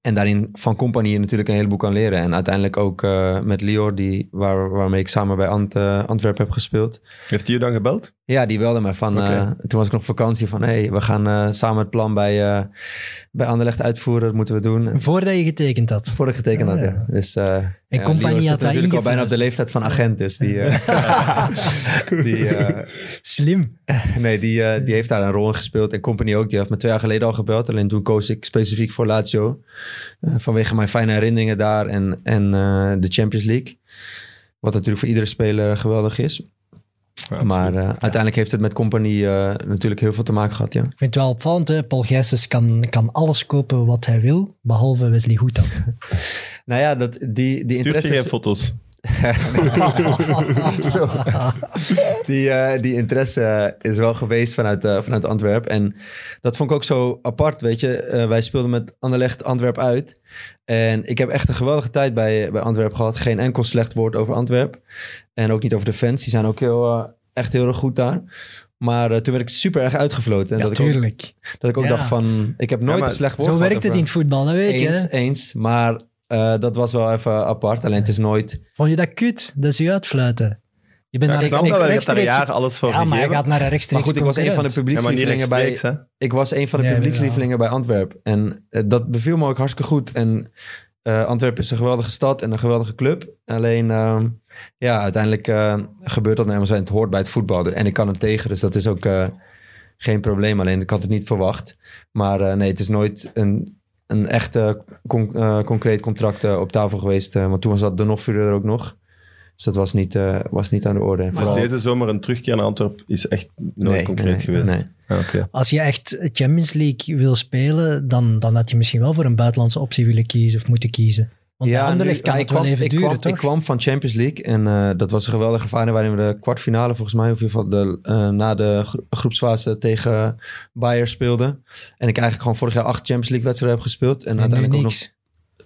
En daarin van Compagnie natuurlijk een heleboel kan leren. En uiteindelijk ook eh, met Lior, die, waar, waarmee ik samen bij Ant, eh, Antwerpen heb gespeeld. Heeft hij je dan gebeld? Ja, die belde me van. Eh, toen was ik nog op vakantie van. hey, we gaan samen het plan bij, eh, bij Anderlecht uitvoeren. Dat moeten we doen. En Voordat je getekend had. Voordat ik getekend Ah, had, ja. ja. Dus, eh ja, Compagnie had dat natuurlijk al bijna op de leeftijd van agent. Dus die, eh, die, eh, Slim. nee, die, eh, die heeft daar een rol in gespeeld. En Company ook. Die heeft me twee jaar geleden al gebeld. Alleen toen koos ik specifiek voor Lazio. Eh, vanwege mijn fijne herinneringen daar en, en eh, de Champions League. Wat natuurlijk voor iedere speler geweldig is. Ja, maar eh, uiteindelijk heeft het met Company eh, natuurlijk heel veel te maken gehad, ja. Ik vind het wel opvallend, hè? Paul Gijsens kan, kan alles kopen wat hij wil, behalve Wesley Goedam. Nou ja, dat, die, die Stuurt je interesse... geen foto's? Zo. die, eh, die interesse is wel geweest vanuit, eh, vanuit Antwerpen. En dat vond ik ook zo apart, weet je. Eh, wij speelden met Anderlecht Antwerp uit. En ik heb echt een geweldige tijd bij, bij Antwerpen gehad. Geen enkel slecht woord over Antwerp. En ook niet over de fans. Die zijn ook heel, echt heel erg goed daar. Maar eh, toen werd ik super erg uitgefloten. En Ja, dat, ik ook, dat ik ook Ja. dacht van... Ik heb nooit een slecht woord Zo werkt het over- in het voetbal, dat weet je. Eens. Maar eh, dat was wel even apart. Alleen het is nooit... Vond je dat kut? Dat is je uitfluiten. Je bent Ja, naar ik snap dat wel. Je hebt daar jaren alles voor Ja, maar je gaat naar een Maar rechtstreeks goed, ik was een van de. Ja, maar publiekslievelingen bij... hè? Ik was een van de Nee, publiekslievelingen bij Antwerpen. En eh, dat beviel me ook hartstikke goed. En eh Antwerpen is een geweldige stad en een geweldige club. Alleen, ehm, ja, uiteindelijk eh, gebeurt dat nou eenmaal zo. En het hoort bij het voetbal. En ik kan het tegen, dus dat is ook eh, geen probleem. Alleen, ik had het niet verwacht. Maar eh, nee, het is nooit een, een echte con- eh, concreet contract eh, op tafel geweest. eh, want toen was dat de nog er ook nog. Dus dat was niet, eh, was niet aan de orde. Dus deze zomer een terugkeer naar Antwerpen is echt nooit Nee, concreet nee, geweest. nee. Ah, Oké. Als je echt Champions League wil spelen, dan, dan had je misschien wel voor een buitenlandse optie willen kiezen of moeten kiezen. Want bij Anderlecht nu- kan ja, het wel even ik duren, kwam, toch? Ik kwam van Champions League en eh, dat was een geweldige ervaring waarin we de kwartfinale volgens mij, of in ieder geval de, eh, na de gro- groepsfase tegen Bayern speelden. En ik eigenlijk gewoon vorig jaar acht Champions League wedstrijden heb gespeeld. En uiteindelijk ook nog, niks.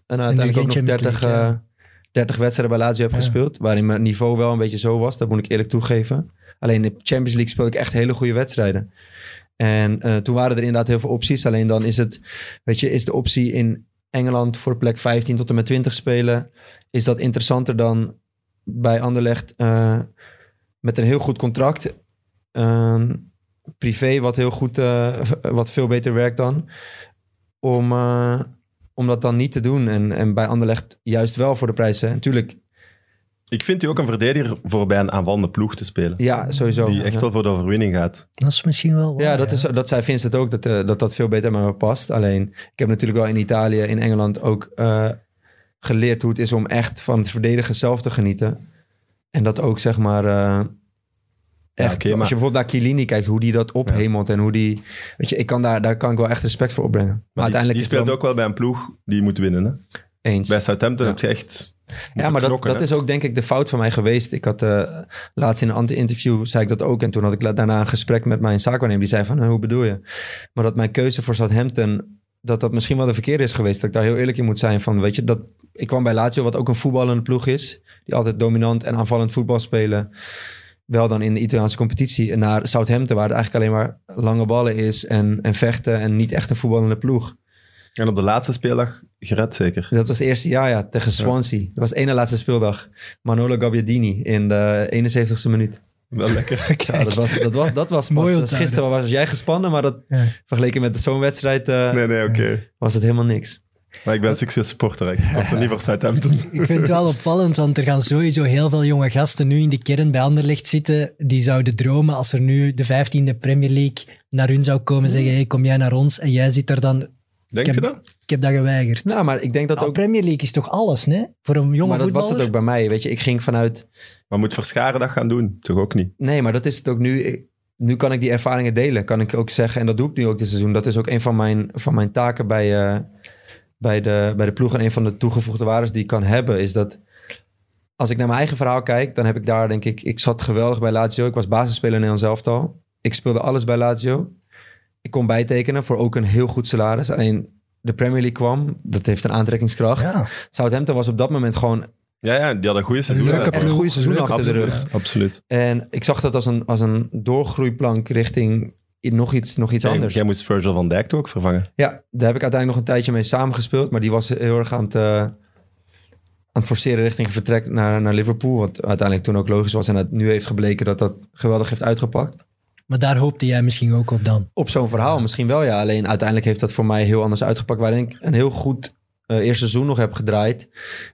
en uiteindelijk ook nog geen 30, Champions League, eh, 30 wedstrijden bij Lazio heb Ja. gespeeld. Waarin mijn niveau wel een beetje zo was, dat moet ik eerlijk toegeven. Alleen in de Champions League speelde ik echt hele goede wedstrijden. En eh, toen waren er inderdaad heel veel opties. Alleen dan is het, weet je, is de optie in Engeland voor plek 15 tot en met 20 spelen. Is dat interessanter dan bij Anderlecht eh, met een heel goed contract. Ehm, privé, wat heel goed, eh, wat veel beter werkt dan. Om, eh, om dat dan niet te doen. En, en bij Anderlecht juist wel voor de prijzen. Natuurlijk, Ik vind u ook een verdediger voor bij een aanvallende ploeg te spelen. ja, sowieso. Die echt wel voor de overwinning gaat. Dat is misschien wel waar, Ja, dat, is, dat zei Vincent ook, dat, eh, dat dat veel beter bij me past. Alleen, ik heb natuurlijk wel in Italië, in Engeland ook eh, geleerd hoe het is om echt van het verdedigen zelf te genieten. En dat ook, zeg maar, eh, echt, als je bijvoorbeeld naar Chiellini kijkt, hoe die dat ophemelt en hoe die, weet je, ik kan daar, daar kan ik wel echt respect voor opbrengen. Maar, Maar die, uiteindelijk die speelt wel ook wel bij een ploeg die moet winnen. Hè? Eens. Bij Southampton Ja. heb je echt Ja, maar dat, knokken, dat is ook denk ik de fout van mij geweest. Ik had eh, laatst in een anti-interview, zei ik dat ook. En toen had ik daarna een gesprek met mijn zaakwaarnemer. Die zei van, "Huh, hoe bedoel je? Maar dat mijn keuze voor Southampton, dat dat misschien wel de verkeerde is geweest. Dat ik daar heel eerlijk in moet zijn van, weet je, dat ik kwam bij Lazio, wat ook een voetballende ploeg is. Die altijd dominant en aanvallend voetbal spelen. Wel dan in de Italiaanse competitie. En naar Southampton, waar het eigenlijk alleen maar lange ballen is en, en vechten. En niet echt een voetballende ploeg. En op de laatste speeldag gered zeker. Dat was het eerste jaar, ja, tegen Swansea. Dat was de ene laatste speeldag. Manolo Gabbiadini in de 71ste minuut. Wel lekker. Ja, dat was, dat was, dat was Mooi gisteren was jij gespannen, maar dat, Ja. vergeleken met zo'n wedstrijd eh, Nee, nee, oké. was het helemaal niks. Maar ik ben succes supporter. Ik had niet voor Southampton. Ik vind het wel opvallend, want er gaan sowieso heel veel jonge gasten nu in de kern bij Anderlecht zitten. Die zouden dromen als er nu de 15e Premier League naar hun zou komen en zeggen: hey, kom jij naar ons? En jij zit er dan. Denk ik je heb, dat? Ik heb dat geweigerd. Nou, maar ik denk dat Nou, ook... Premier League is toch alles, nee? Voor een jonge Maar dat was voetballer? het ook bij mij, weet je. Ik ging vanuit... Maar moet Verscharen dat gaan doen? Toch ook niet? Nee, maar dat is het ook nu. Nu kan ik die ervaringen delen, kan ik ook zeggen. En dat doe ik nu ook dit seizoen. Dat is ook een van mijn, van mijn taken bij, eh, bij, de, bij de ploeg. En een van de toegevoegde waardes die ik kan hebben, is dat... Als ik naar mijn eigen verhaal kijk, dan heb ik daar, denk ik... Ik zat geweldig bij Lazio. Ik was basisspeler in Nederlands elftal. Ik speelde alles bij Lazio. Ik kon bijtekenen voor ook een heel goed salaris. Alleen de Premier League kwam. Dat heeft een aantrekkingskracht. Ja, Southampton was op dat moment gewoon Ja, ja, die hadden een goede seizoen. echt een goede seizoen leuke achter de rug. absoluut. En ik zag dat als een, als een doorgroeiplank richting nog iets, nog iets anders. jij moest Virgil van Dijk toch ook vervangen? Ja, daar heb ik uiteindelijk nog een tijdje mee samengespeeld. Maar die was heel erg aan het, eh, aan het forceren richting vertrek naar, naar Liverpool. Wat uiteindelijk toen ook logisch was. En het nu heeft gebleken dat dat geweldig heeft uitgepakt. Maar daar hoopte jij misschien ook op dan. Op zo'n verhaal misschien wel, ja. Alleen uiteindelijk heeft dat voor mij heel anders uitgepakt. Waarin ik een heel goed eh, eerste seizoen nog heb gedraaid.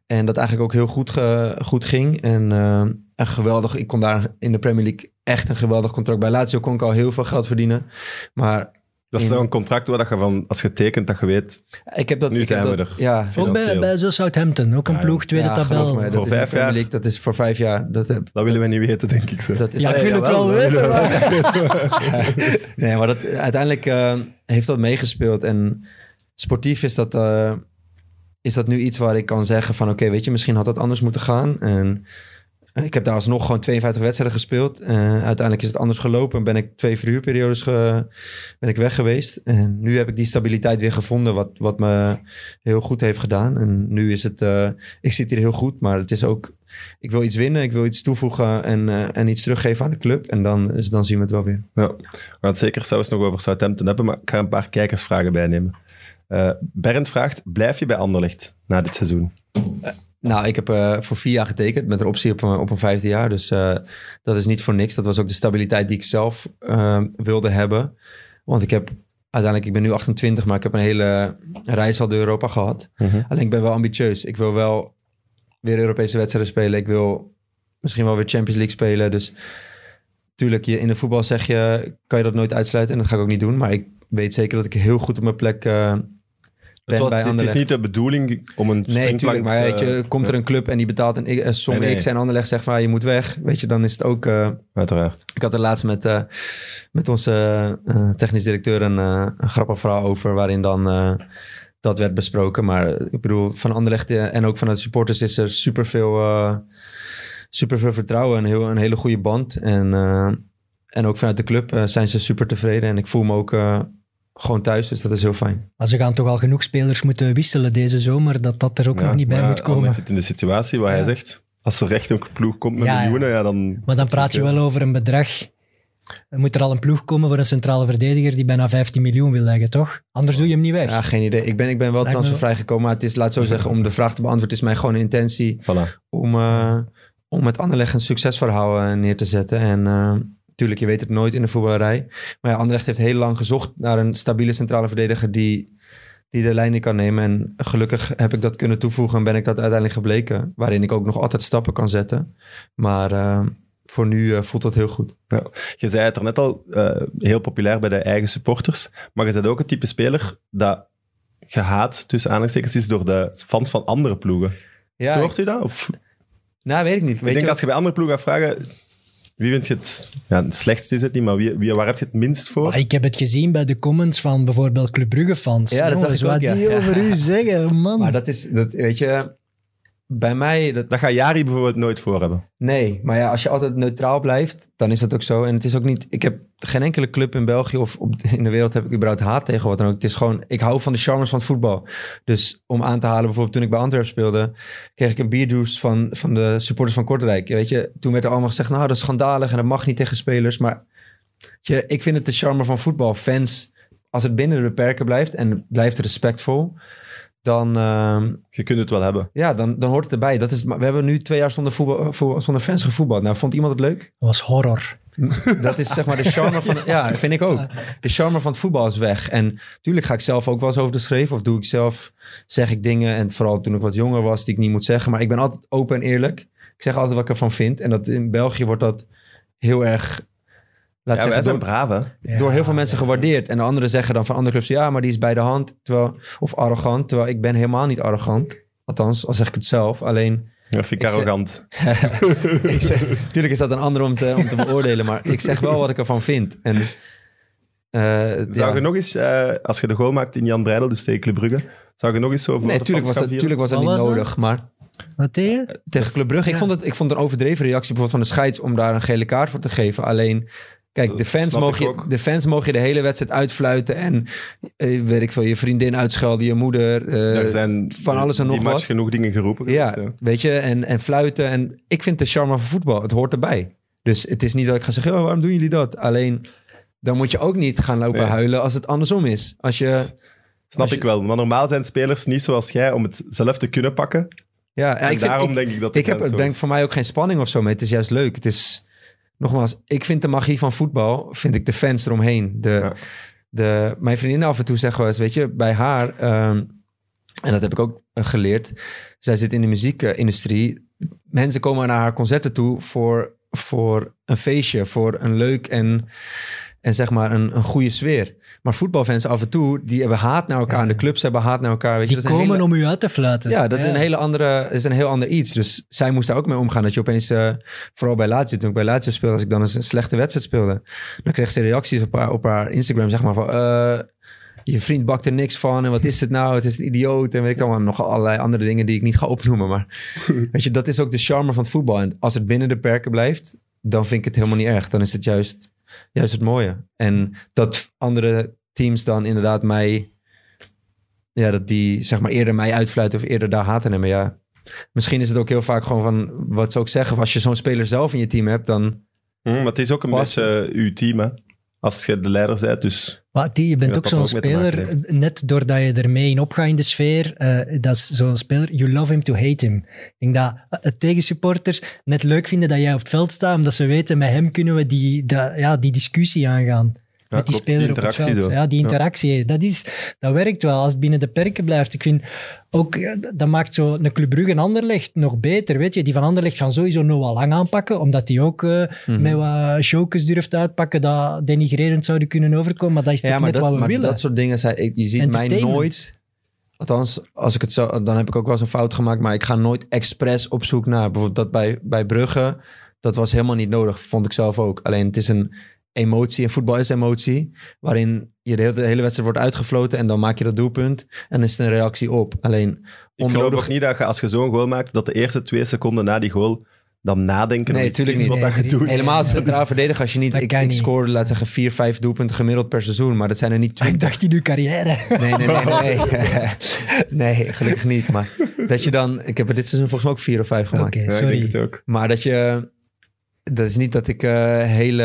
En dat eigenlijk ook heel goed, ge- goed ging. En eh, een geweldig... Ik kon daar in de Premier League echt een geweldig contract bij Lazio. Kon ik al heel veel geld verdienen. Maar Dat is zo'n contract waar dat je van, als je tekent, dat je weet... Ik heb dat, Nu ik heb zijn we dat- er. Ja, Ook bij, bij zo Southampton, ook een Ja, ploeg, tweede ja, tabel. dat Voor is in vijf jaar? League, dat is voor vijf jaar. Dat, heb- Dat willen we niet weten, denk ik. Zo. dat is ja, ik wil het wel weten, maar... Nee, maar dat, uiteindelijk eh, heeft dat meegespeeld. En sportief is dat, eh, is dat nu iets waar ik kan zeggen van... Oké, weet je, misschien had dat anders moeten gaan. En ik heb daar alsnog gewoon 52 wedstrijden gespeeld. Eh, uiteindelijk is het anders gelopen. En ben ik twee verhuurperiodes ge, ben ik weg geweest. En nu heb ik die stabiliteit weer gevonden... wat, wat me heel goed heeft gedaan. En nu is het... eh, ik zit hier heel goed, maar het is ook... Ik wil iets winnen, ik wil iets toevoegen en, eh, en iets teruggeven aan de club. En dan, dus dan zien we het wel weer. Ja. We gaan het zeker zelfs nog over Southampton hebben, maar ik ga een paar kijkersvragen bijnemen. Eh Bernd vraagt, blijf je bij Anderlecht na dit seizoen? Nou, ik heb eh, voor vier jaar getekend met een optie op een, op een vijfde jaar. Dus eh, dat is niet voor niks. Dat was ook de stabiliteit die ik zelf eh, wilde hebben. Want ik heb uiteindelijk, ik ben nu 28, maar ik heb een hele reis al door Europa gehad. Alleen ik ben wel ambitieus. Ik wil wel weer Europese wedstrijden spelen. Ik wil misschien wel weer Champions League spelen. Dus tuurlijk, je, in de voetbal zeg je, kan je dat nooit uitsluiten. En dat ga ik ook niet doen. Maar ik weet zeker dat ik heel goed op mijn plek eh, Het, was- bij het is niet de bedoeling om een Nee, springplank tuurlijk. Maar weet je, komt er een club en die betaalt een, een som Nee, nee. X en Anderlecht zegt van ah, je moet weg. Weet je, dan is het ook... eh, Uiteraard. ik had er laatst met, eh, met onze eh, technisch directeur een, eh, een grappig verhaal over waarin dan eh, dat werd besproken. Maar eh, ik bedoel, van Anderlecht eh, en ook vanuit de supporters is er superveel, eh superveel vertrouwen en heel, een hele goede band. En, eh, en ook vanuit de club eh, zijn ze super tevreden en ik voel me ook eh, gewoon thuis, dus dat is heel fijn. Maar ze gaan toch al genoeg spelers moeten wisselen deze zomer, dat dat er ook Ja, nog niet bij moet komen. Anderlecht zit in de situatie waar hij Ja. zegt, als er echt een ploeg komt met miljoenen, ja, dan... Maar dan praat je wel over een bedrag. Dan moet er al een ploeg komen voor een centrale verdediger die bijna 15 miljoen wil leggen, toch? Anders doe je hem niet weg. Ja, geen idee. Ik ben, ik ben wel transfervrij gekomen, maar het is, laat zo zeggen, om de vraag te beantwoorden, is mij gewoon intentie Voilà. om, eh, om met Anderlecht een succesverhaal eh, neer te zetten. En natuurlijk, je weet het nooit in de voetballerij. Maar ja, Anderlecht heeft heel lang gezocht naar een stabiele centrale verdediger die, die de lijn in kan nemen. En gelukkig heb ik dat kunnen toevoegen en ben ik dat uiteindelijk gebleken. Waarin ik ook nog altijd stappen kan zetten. Maar eh, voor nu eh, voelt dat heel goed. Je zei het er net al, eh, heel populair bij de eigen supporters, maar je bent ook het type speler dat gehaat, tussen aanhalingstekens, is door de fans van andere ploegen. Ja, Stoort u dat? Of, Nou, weet ik niet. ik Weet denk je, als je bij andere ploegen gaat vragen, wie vind je het... Ja, het slechtste is het niet, maar wie, wie, waar heb je het minst voor? Maar ik heb het gezien bij de comments van bijvoorbeeld Club Brugge-fans. Ja, dat zag Jongens, ik ook, wat ja. die Ja. over u zeggen, man. maar dat is, dat, weet je, bij mij, dat, Dat gaat Jari bijvoorbeeld nooit voor hebben. Nee, maar ja, als je altijd neutraal blijft, dan is dat ook zo. En het is ook niet... Ik heb geen enkele club in België of op, in de wereld heb ik überhaupt haat tegen wat dan ook. Het is gewoon... Ik hou van de charmes van het voetbal. Dus om aan te halen, bijvoorbeeld toen ik bij Antwerpen speelde, kreeg ik een bierdouche van, van de supporters van Kortrijk. Weet je, toen werd er allemaal gezegd, nou, dat is schandalig en dat mag niet tegen spelers. Maar je, ik vind het de charme van voetbal. Fans, als het binnen de beperken blijft en blijft respectvol, dan... ehm, Je kunt het wel hebben. ja, dan, dan hoort het erbij. Dat is, we hebben nu twee jaar zonder, voetbal, voetbal- zonder fans gevoetbald. Nou, vond iemand het leuk? Dat was horror. Dat is zeg maar de charme van... Ja, vind ik ook. De charme van het voetbal is weg. En natuurlijk ga ik zelf ook wel eens over de schreef. Of doe ik zelf, zeg ik dingen. En vooral toen ik wat jonger was, die ik niet moet zeggen. Maar ik ben altijd open en eerlijk. Ik zeg altijd wat ik ervan vind. En dat in België wordt dat heel erg... Laat Ja, zeggen, zijn door? Ja. door heel veel mensen gewaardeerd. En de anderen zeggen dan van andere clubs... Ja, maar die is bij de hand. Terwijl, of arrogant. Terwijl ik ben helemaal niet arrogant. Althans, al zeg ik het zelf. Alleen... Dat vind ik Ik zeg- arrogant. ik zeg, tuurlijk is dat een ander om te, om te beoordelen, maar ik zeg wel wat ik ervan vind. En, eh, Zou ja. je nog eens, eh, als je de goal maakt in Jan Breidel, dus tegen Club Brugge, zou je nog eens zo voor Nee, de tuurlijk was, dat, tuurlijk was dat niet was dat? nodig, maar Wat tegen? tegen Club Brugge, ik, vond het, ik vond het een overdreven reactie bijvoorbeeld van de scheids om daar een gele kaart voor te geven. Alleen, kijk, de fans, mogen je, de fans mogen je de hele wedstrijd uitfluiten en eh, weet ik veel, je vriendin uitschelden, je moeder. eh? Er zijn van alles en nog wat. genoeg dingen geroepen Ja, weet je, en, en fluiten. En ik vind de charme van voetbal, het hoort erbij. Dus het is niet dat ik ga zeggen, oh, waarom doen jullie dat? Alleen, dan moet je ook niet gaan lopen Nee. huilen als het andersom is. Als je, Snap als je- ik wel. Maar normaal zijn spelers niet zoals jij om het zelf te kunnen pakken. ja, En ik vind, daarom ik, denk ik dat ik heb, is. voor mij ook geen spanning of zo mee. Het is juist leuk. Het is, nogmaals, ik vind de magie van voetbal, vind ik de fans eromheen. De, Ja. de, mijn vriendin af en toe zeggen wel eens, weet je, bij haar, ehm, en dat heb ik ook geleerd, zij zit in de muziekindustrie. Mensen komen naar haar concerten toe voor, voor een feestje, voor een leuk en, en zeg maar een, een goede sfeer. Maar voetbalfans af en toe, die hebben haat naar elkaar. En de clubs hebben haat naar elkaar. Weet je, Die dat is een komen hele- om u uit te fluiten. ja, dat is een hele andere, is een heel ander iets. Dus zij moest daar ook mee omgaan. Dat je opeens, eh, vooral bij Lazio, toen ik bij Lazio speelde, als ik dan eens een slechte wedstrijd speelde, dan kreeg ze reacties op haar, op haar Instagram, zeg maar van, eh, je vriend bakt er niks van en wat is het nou? Het is een idioot en weet ik allemaal nog allerlei andere dingen die ik niet ga opnoemen. Maar weet je, dat is ook de charme van het voetbal. En als het binnen de perken blijft, dan vind ik het helemaal niet erg. Dan is het juist, juist het mooie. En dat andere teams dan inderdaad mij ja, dat die zeg maar eerder mij uitfluiten of eerder daar haat aan hebben. Ja, misschien is het ook heel vaak gewoon van wat ze ook zeggen. Als je zo'n speler zelf in je team hebt, dan Hm, maar het is ook een beetje uw team, hè. Als je de leider bent, dus... Maar die, je bent ook zo'n speler, net doordat je ermee in opgaat in de sfeer, eh, dat is zo'n speler, you love him to hate him. Ik denk dat eh, tegensupporters net leuk vinden dat jij op het veld staat, omdat ze weten, met hem kunnen we die, dat, ja, die discussie aangaan. Ja, met die klopt, die speler op het veld. zo. Ja, die Ja. interactie, dat, is, dat werkt wel als het binnen de perken blijft. Ik vind ook, dat maakt zo een Club Brugge en Anderlecht nog beter. Weet je, die van Anderlecht gaan sowieso Noah Lang aanpakken, omdat die ook eh, Mhm. met wat showkes durft uitpakken dat denigrerend zouden kunnen overkomen. Maar dat is toch ja, maar, net dat, wat we maar willen. dat soort dingen zijn. Je ziet mij nooit. Althans, als ik het zo, dan heb ik ook wel eens een fout gemaakt. Maar ik ga nooit expres op zoek naar. Bijvoorbeeld dat bij, bij Brugge. Dat was helemaal niet nodig, vond ik zelf ook. Alleen het is een emotie. En voetbal is emotie. Waarin je de hele, de hele wedstrijd wordt uitgefloten. En dan maak je dat doelpunt. En dan is het een reactie op. Alleen Ik geloof onnodig. ook niet dat je, als je zo'n goal maakt, dat de eerste twee seconden na die goal dan nadenken Nee, of iets tuurlijk is niet. wat dat je Nee, doet. Helemaal als centraal verdediger. Als je niet, Dat ik, ik niet. scoor, laat zeggen, vier, vijf doelpunten gemiddeld per seizoen. Maar dat zijn er niet Ik 20. dacht in uw carrière. Nee, nee, nee, nee. nee, gelukkig niet. Maar dat je dan... Ik heb er dit seizoen volgens mij ook vier of vijf gemaakt. Ja, ik sorry. denk het ook. Maar dat je... Dat is niet dat ik eh, hele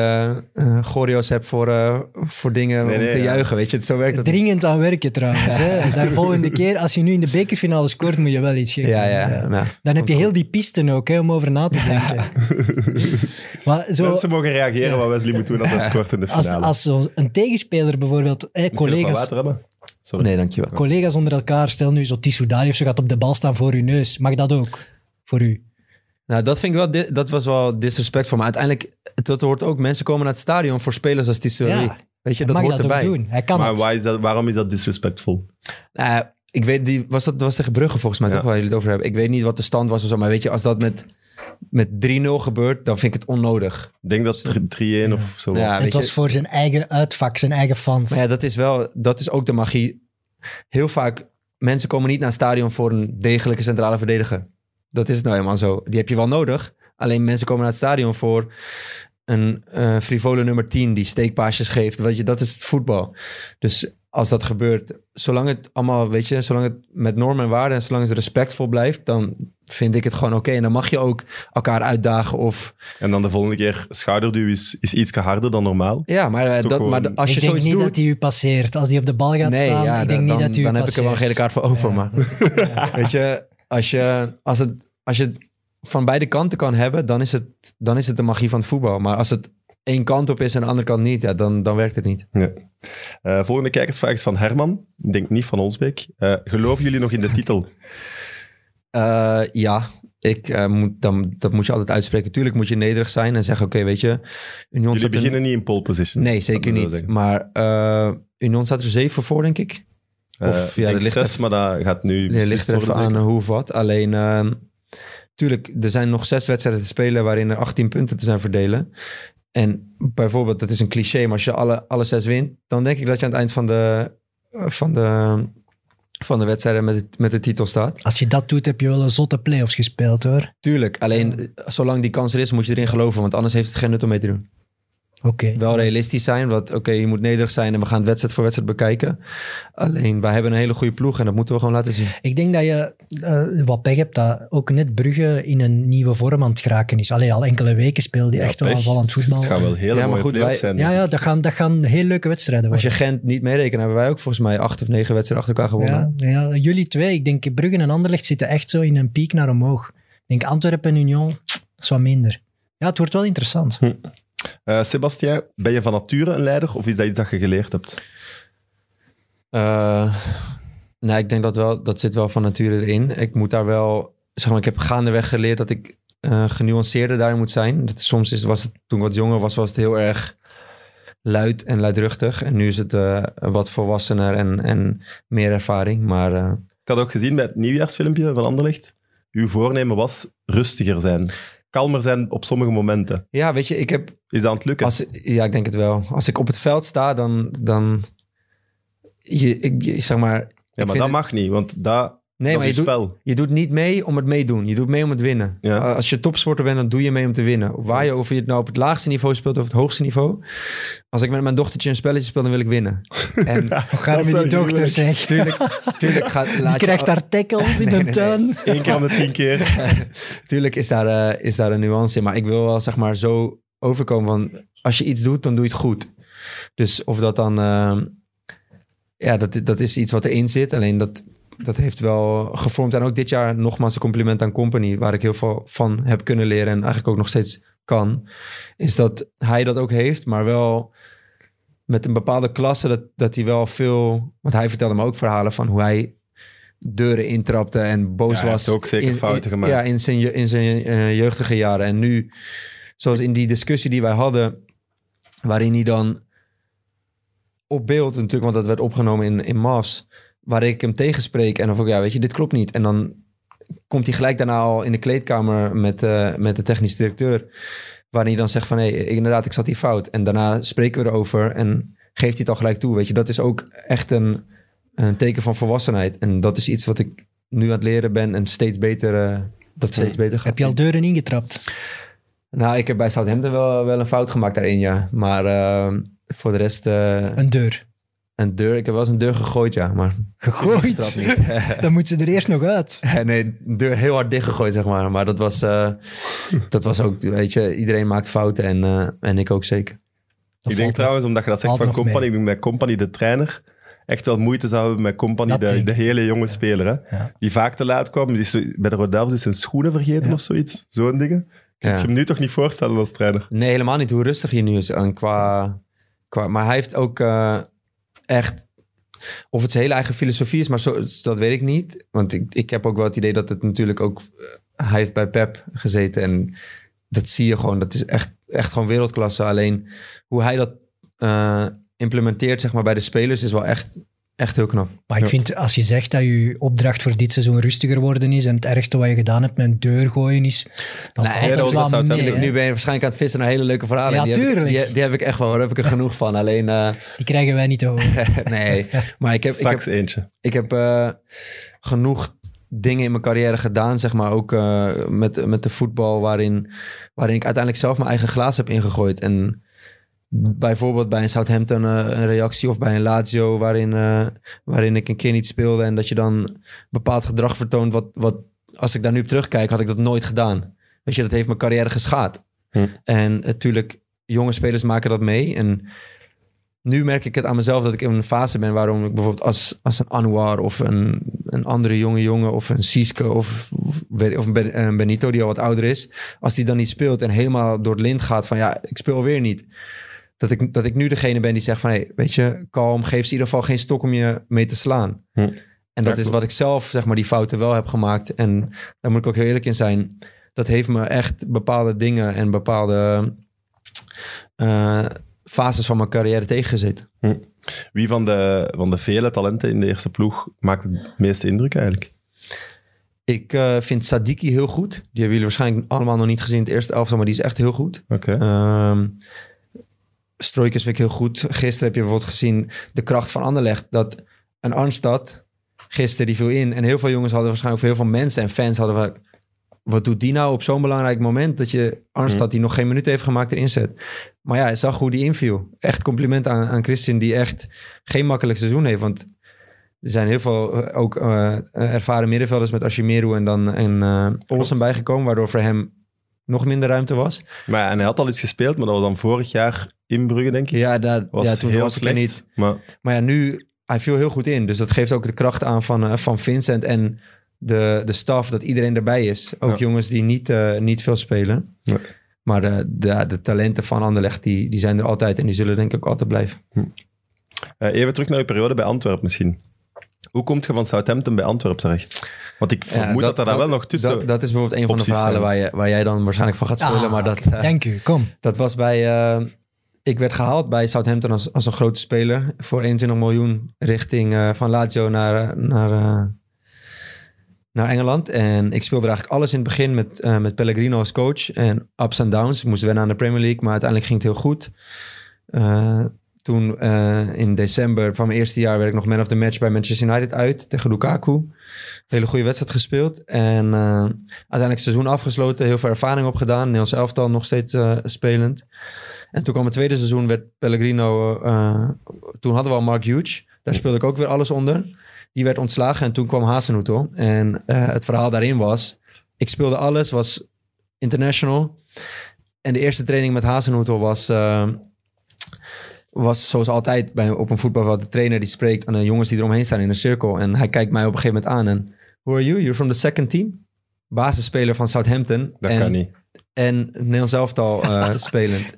eh choreo's heb voor, eh, voor dingen Nee, om nee, te ja. juichen. Weet je, zo werkt dat niet. Dringend aan werken trouwens. Hè. De volgende keer, als je nu in de bekerfinale scoort, moet je wel iets geven. Ja, ja. Nou, Dan heb je heel die pisten ook, hè, om over na te denken. maar zo, Mensen mogen reageren Ja. wat Wesley moet doen als hij scoort in de als, finale. als zo een tegenspeler bijvoorbeeld, hè, collega's, water hebben? Sorry. nee, dankjewel. collega's onder elkaar, stel nu zo Tissou Dali of zo gaat op de bal staan voor uw neus. Mag dat ook? Voor u? Nou, dat vind ik wel... Dat was wel disrespectvol. Maar uiteindelijk, dat hoort ook... Mensen komen naar het stadion voor spelers als Tissot. Ja, Weet je, Hij dat mag hoort dat erbij. ook doen. Hij kan Maar het. is dat, waarom is dat disrespectful? Nou, ik weet, die, was dat was tegen Brugge volgens mij, Ja. toch, waar jullie het over hebben. Ik weet niet wat de stand was of zo, maar weet je, als dat met, met 3-0 gebeurt, dan vind ik het onnodig. Ik denk dat het 3-1 of zo was. Ja, het was je- voor zijn eigen uitvak, zijn eigen fans. Maar ja, dat is wel, dat is ook de magie. Heel vaak, mensen komen niet naar een stadion voor een degelijke centrale verdediger. Dat is nou helemaal zo. Die heb je wel nodig. Alleen mensen komen naar het stadion voor een eh frivole nummer 10 die steekpaasjes geeft. Weet je, dat is het voetbal. Dus als dat gebeurt, zolang het allemaal, weet je, zolang het met normen en waarden en zolang het respectvol blijft, dan vind ik het gewoon oké. En dan mag je ook elkaar uitdagen of... En dan de volgende keer schouderduw is, is iets harder dan normaal. Ja, maar, eh, dat, maar gewoon- als je ik denk zoiets niet doet... dat hij u passeert. Als hij op de bal gaat nee, staan, ja, ik denk dan, niet dat hij u dan heb ik er wel een gele kaart voor over. Ja. Maar weet je, als je, als, het, als je het van beide kanten kan hebben, dan is, het, dan is het de magie van het voetbal. Maar als het één kant op is en de andere kant niet, ja, dan, dan werkt het niet. Ja. Eh, volgende kijkersvraag is van Herman. Ik denk niet van Olsbeek. Eh, geloven jullie nog in de titel? Eh, ja, ik, moet, dan, dat moet je altijd uitspreken. Tuurlijk moet je nederig zijn en zeggen, oké, weet je... Union Jullie beginnen niet in pole position. Nee, zeker niet. Maar Union staat er zeven voor, denk ik. Eh, Of, ja, dat ligt zes, maar dat gaat nu Het beslist ligt er even aan eh, hoe of wat. Alleen, ehm, tuurlijk, er zijn nog zes wedstrijden te spelen waarin er 18 punten te zijn verdelen. En bijvoorbeeld, dat is een cliché, maar als je alle, alle zes wint, dan denk ik dat je aan het eind van de, van de, van de wedstrijden met, het- met de titel staat. Als je dat doet, heb je wel een zotte play-offs gespeeld, hoor. Tuurlijk, alleen eh, zolang die kans er is, moet je erin geloven, want anders heeft het geen nut om mee te doen. Oké. Wel realistisch zijn, want oké, je moet nederig zijn en we gaan het wedstrijd voor wedstrijd bekijken. Alleen, wij hebben een hele goede ploeg en dat moeten we gewoon laten zien. Ik denk dat je eh, wat pech hebt, dat ook net Brugge in een nieuwe vorm aan het geraken is. Allee, al enkele weken speelt die Ja, echt wel aanvallend voetbal. Het gaat wel hele Ja, maar mooie goed, wij- zijn. Ja, ja dat, gaan, dat gaan heel leuke wedstrijden Als worden. je Gent niet meerekent, hebben wij ook volgens mij acht of negen wedstrijden achter elkaar gewonnen. Ja, ja, jullie twee, ik denk Brugge en Anderlecht zitten echt zo in een piek naar omhoog. Ik denk Antwerpen en Union, dat is wat minder. Ja, het wordt wel interessant. Eh, Sebastien, ben je van nature een leider of is dat iets dat je geleerd hebt? Eh, nou, ik denk dat wel, dat zit wel van nature erin. Ik moet daar wel, zeg maar, ik heb gaandeweg geleerd dat ik eh genuanceerder daarin moet zijn. Dat, soms is, was het, toen ik wat jonger was, was het heel erg luid en luidruchtig. En nu is het wat volwassener en, en meer ervaring. Maar Ik had ook gezien bij het nieuwjaarsfilmpje van Anderlecht. Uw voornemen was rustiger zijn. Kalmer zijn op sommige momenten. ja, weet je, ik heb Is dat aan het lukken? Als, ja, ik denk het wel. Als ik op het veld sta, dan... dan je, ik, je- zeg maar... ja, maar dat het- mag niet, want dat, Nee, dat maar je doet, je doet niet mee om het meedoen. Je doet mee om het winnen. Ja. Als je topsporter bent, dan doe je mee om te winnen. Waar je, of je het nou op het laagste niveau speelt of het hoogste niveau. Als ik met mijn dochtertje een spelletje speel, dan wil ik winnen. En Hoe gaat Dat het met die wel dochter, zeg? tuurlijk, tuurlijk gaat, laat je- krijgt daar tackles in Nee, de nee, tuin. Eén keer om de tien keer. Tuurlijk is daar, eh, is daar een nuance in. Maar ik wil wel zeg maar zo overkomen van... Als je iets doet, dan doe je het goed. Dus of dat dan... eh, ja, dat, dat is iets wat erin zit. Alleen dat, dat heeft wel gevormd. En ook dit jaar nogmaals een compliment aan Company... waar ik heel veel van heb kunnen leren... en eigenlijk ook nog steeds kan. Is dat hij dat ook heeft, maar wel... Met een bepaalde klasse dat, dat hij wel veel... Want hij vertelde me ook verhalen van hoe hij deuren intrapte en boos Ja, hij was. heeft ook zeker in- fouten in- gemaakt. Ja, in zijn, in zijn eh, jeugdige jaren. En nu, zoals in die discussie die wij hadden, waarin hij dan op beeld, natuurlijk, want dat werd opgenomen in, in MAS, waar ik hem tegenspreek en dan van, ja, weet je, dit klopt niet. En dan komt hij gelijk daarna al in de kleedkamer met, eh, met de technisch directeur, waarin hij dan zegt van, hé, hey, inderdaad, ik zat hier fout. En daarna spreken we erover en geeft hij het al gelijk toe, weet je. Dat is ook echt een, een teken van volwassenheid. En dat is iets wat ik nu aan het leren ben en steeds beter, eh, dat steeds beter gaat. Heb je al deuren ingetrapt? Nou, ik heb bij Southampton wel, wel een fout gemaakt daarin, ja. Maar eh, voor de rest, eh, Een deur. Een deur. Ik heb wel eens een deur gegooid, ja. Maar Gegooid? Trap niet. Dan moet ze er eerst nog uit. nee, de deur heel hard dichtgegooid, zeg maar. Maar dat was, eh, dat was ook, weet je, iedereen maakt fouten en, eh, en ik ook zeker. Dat ik denk trouwens, omdat je dat zegt van Company, mee. ik denk dat Company, de trainer, echt wel moeite zou hebben met Company, de, hele jonge speler. Hè? Ja. Die vaak te laat kwam. Die is bij de Rodels is zijn schoenen vergeten Ja. of zoiets. Zo'n dingen. Kun je hem nu toch niet voorstellen als trainer? Nee, helemaal niet hoe rustig hij nu is. En qua, qua, maar hij heeft ook eh, echt... Of het zijn hele eigen filosofie is, maar zo, dat weet ik niet. Want ik, ik heb ook wel het idee dat het natuurlijk ook... eh, hij heeft bij Pep gezeten en dat zie je gewoon. Dat is echt, echt gewoon wereldklasse. Alleen hoe hij dat eh, implementeert zeg maar, bij de spelers is wel echt, echt heel knap. Maar ik vind, als je zegt dat je opdracht voor dit seizoen rustiger worden is en het ergste wat je gedaan hebt met een deur gooien is, dan Nee, valt dat- het dat wel mee. Nu ben je waarschijnlijk aan het vissen naar hele leuke verhalen. Ja, die, heb ik, tuurlijk. die, die heb ik echt wel, daar heb ik er genoeg van. Alleen, eh, Die krijgen wij niet te horen. nee. Maar ik heb, ik heb, Straks eentje. ik heb eh, genoeg dingen in mijn carrière gedaan, zeg maar, ook eh, met, met de voetbal, waarin, waarin ik uiteindelijk zelf mijn eigen glaas heb ingegooid. En bijvoorbeeld bij een Southampton eh, een reactie of bij een Lazio, waarin, eh, waarin ik een keer niet speelde en dat je dan bepaald gedrag vertoont, wat, wat als ik daar nu op terugkijk, had ik dat nooit gedaan. Weet je, dat heeft mijn carrière geschaad. Hm. En natuurlijk, jonge spelers maken dat mee. En nu merk ik het aan mezelf dat ik in een fase ben waarom ik bijvoorbeeld als, als een Anouar of een, een andere jonge jongen of een Siske of, of, of een Benito die al wat ouder is, als die dan niet speelt en helemaal door het lint gaat van ja, ik speel weer niet. Dat ik, dat ik nu degene ben die zegt van hey, weet je, kalm, geef ze in ieder geval geen stok om je mee te slaan. Hm. En dat is wat ik zelf, zeg maar, die fouten wel heb gemaakt. En daar moet ik ook heel eerlijk in zijn. Dat heeft me echt bepaalde dingen en bepaalde eh, fases van mijn carrière tegengezeten. Wie van de, van de vele talenten in de eerste ploeg maakt het meeste indruk eigenlijk? Ik eh, vind Sadiki heel goed. Die hebben jullie waarschijnlijk allemaal nog niet gezien in het eerste elftal, maar die is echt heel goed. Oké. Ehm Stroikers vind ik heel goed. Gisteren heb je bijvoorbeeld gezien de kracht van Anderlecht. Dat een Arnstad, gisteren die viel in. En heel veel jongens hadden waarschijnlijk, heel veel mensen en fans hadden van... Wat doet die nou op zo'n belangrijk moment dat je Arnstad, die nog geen minuut heeft gemaakt, erin zet? Maar ja, hij zag hoe die inviel. Echt compliment aan, aan Christian, die echt geen makkelijk seizoen heeft. Want er zijn heel veel eh, ook eh, ervaren middenvelders met Ashimeru en dan en, eh Olsen bijgekomen, waardoor voor hem nog minder ruimte was. Maar en hij had al iets gespeeld, maar dat was dan vorig jaar in Brugge, denk ik. Ja, daar, was ja toen heel was slecht. niet. Maar Maar ja, nu, hij viel heel goed in. Dus dat geeft ook de kracht aan van, eh, van Vincent en de, de staf, dat iedereen erbij is. Ook Ja. jongens die niet, eh, niet veel spelen. Ja. Maar de, de, de talenten van Anderlecht, die, die zijn er altijd en die zullen denk ik ook altijd blijven. eh, even terug naar je periode bij Antwerpen misschien. Hoe komt je van Southampton bij Antwerpen terecht? Want ik vermoed dat, er daar wel nog tussen... Dat, dat is bijvoorbeeld een van de verhalen waar, je, waar jij dan waarschijnlijk van gaat spelen. Ah, maar dat, eh, Dank u, kom. dat was bij... eh, ik werd gehaald bij Southampton als, als een grote speler. Voor 21 miljoen richting eh, van Lazio naar, naar, eh, naar Engeland. En ik speelde eigenlijk alles in het begin met, eh, met Pellegrino als coach. En ups en downs. Ik moest wennen aan de Premier League, maar uiteindelijk ging het heel goed. Toen eh, in december van mijn eerste jaar werd ik nog man of the match bij Manchester United uit tegen Lukaku. Hele goede wedstrijd gespeeld. En eh, uiteindelijk seizoen afgesloten. Heel veel ervaring opgedaan. Nederlands elftal nog steeds eh, spelend. En toen kwam het tweede seizoen, werd Pellegrino... toen hadden we al Mark Hughes. Daar speelde ik ook weer alles onder. Die werd ontslagen en toen kwam Hasenhutel. En het verhaal daarin was... Ik speelde alles, was international. En de eerste training met Hasenhutel was... was zoals altijd bij, op een voetbalveld de trainer die spreekt aan de jongens die eromheen staan in een cirkel. En hij kijkt mij op een gegeven moment aan en... Who are you? You're from the second team? Basisspeler van Southampton. Dat en, kan niet. En Nederlands elftal eh, spelend.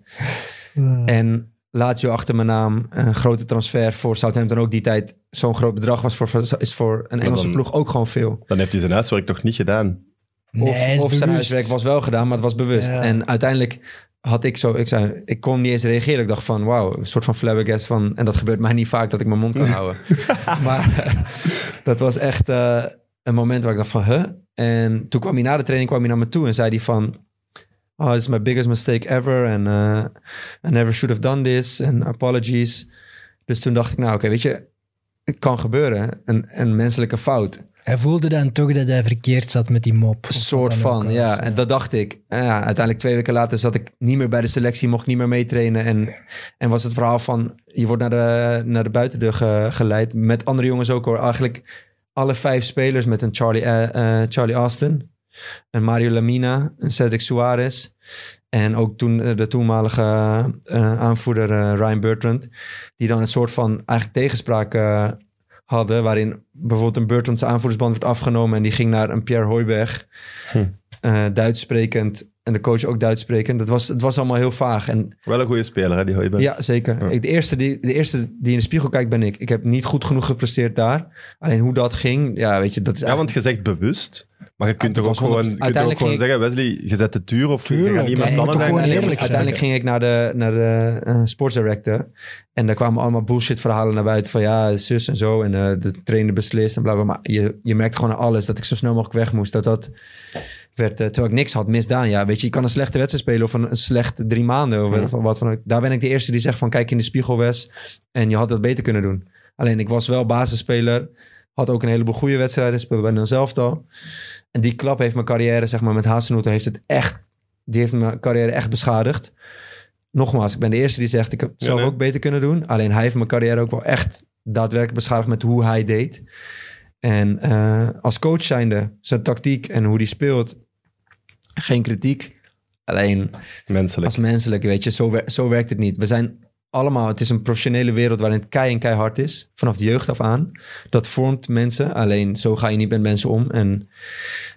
En Lazio achter mijn naam. Een grote transfer voor Southampton ook die tijd. Zo'n groot bedrag was voor, is voor een Engelse dan- ploeg ook gewoon veel. Dan heeft hij zijn huiswerk toch niet gedaan. nee, Of, zijn huiswerk was wel gedaan, maar het was bewust. Ja. En uiteindelijk had ik zo, ik zei, ik kon niet eens reageren. Ik dacht van, wauw, een soort van flabbergast van, en dat gebeurt mij niet vaak dat ik mijn mond kan houden. maar eh, dat was echt eh, een moment waar ik dacht van, huh? En toen kwam hij na de training kwam hij naar me toe en zei hij van, oh, this is my biggest mistake ever and uh, I never should have done this and apologies. Dus toen dacht ik, nou oké, weet je, het kan gebeuren. Een, een menselijke fout. Hij voelde dan toch dat hij verkeerd zat met die mop. Een soort van, ja. En dat dacht ik. En ja, uiteindelijk twee weken later zat ik niet meer bij de selectie, mocht niet meer meetrainen. En, en was het verhaal van, je wordt naar de, naar de buitendeur ge- geleid. Met andere jongens ook hoor. Eigenlijk alle vijf spelers met een Charlie, eh, eh, Charlie Austin. Een Mario Lamina, een Cedric Suarez. En ook toen eh, de toenmalige aanvoerder Ryan Bertrand. Die dan een soort van eigenlijk tegenspraak hadden. Waarin bijvoorbeeld een Bertrand zijn aanvoerdersband werd afgenomen. En die ging naar een Pierre Hooiberg. Hm. eh, Duits sprekend. En de coach ook Duits sprekend. Dat was, het was allemaal heel vaag. En Wel een goede speler, hè, die Hooiberg. ja, zeker. Ja. Ik, de, eerste die, de eerste die in de spiegel kijkt ben ik. Ik heb niet goed genoeg gepresteerd daar. Alleen hoe dat ging, ja, weet je, dat is Ja, eigenlijk... want je zegt bewust. Maar je kunt toch ook gewoon, je kunt ook uiteindelijk gewoon zeggen, Wesley, je zet de tuur of je Tuurlijk, gaat ja, je plannen Nee, eerlijk zijn. Uiteindelijk ging ik naar de, naar de sportsdirector. En daar kwamen allemaal bullshit verhalen naar buiten. Van ja, zus en zo. En eh, de trainer beslist en bla bla. Maar je, je merkt gewoon aan alles dat ik zo snel mogelijk weg moest. Dat dat werd, eh, terwijl ik niks had misdaan. Ja, weet je, je kan een slechte wedstrijd spelen of een, een slechte drie maanden. Of, Ja. wat van. Daar ben ik de eerste die zegt van kijk in de spiegel Wes. En je had dat beter kunnen doen. Alleen ik was wel basisspeler. Had ook een heleboel goede wedstrijden. Speelde bij een zelftal. En die klap heeft mijn carrière, zeg maar, met Hasenhoeter heeft het echt... Die heeft mijn carrière echt beschadigd. Nogmaals, ik ben de eerste die zegt... ik heb het Ja, zelf nee. ook beter kunnen doen. Alleen hij heeft mijn carrière ook wel echt daadwerkelijk beschadigd... met hoe hij deed. En eh, als coach zijnde, zijn tactiek en hoe die speelt... geen kritiek. Alleen Menselijk. als menselijk, weet je, zo, wer- zo werkt het niet. We zijn allemaal, het is een professionele wereld waarin het kei en keihard is. Vanaf de jeugd af aan. Dat vormt mensen. Alleen zo ga je niet met mensen om. En,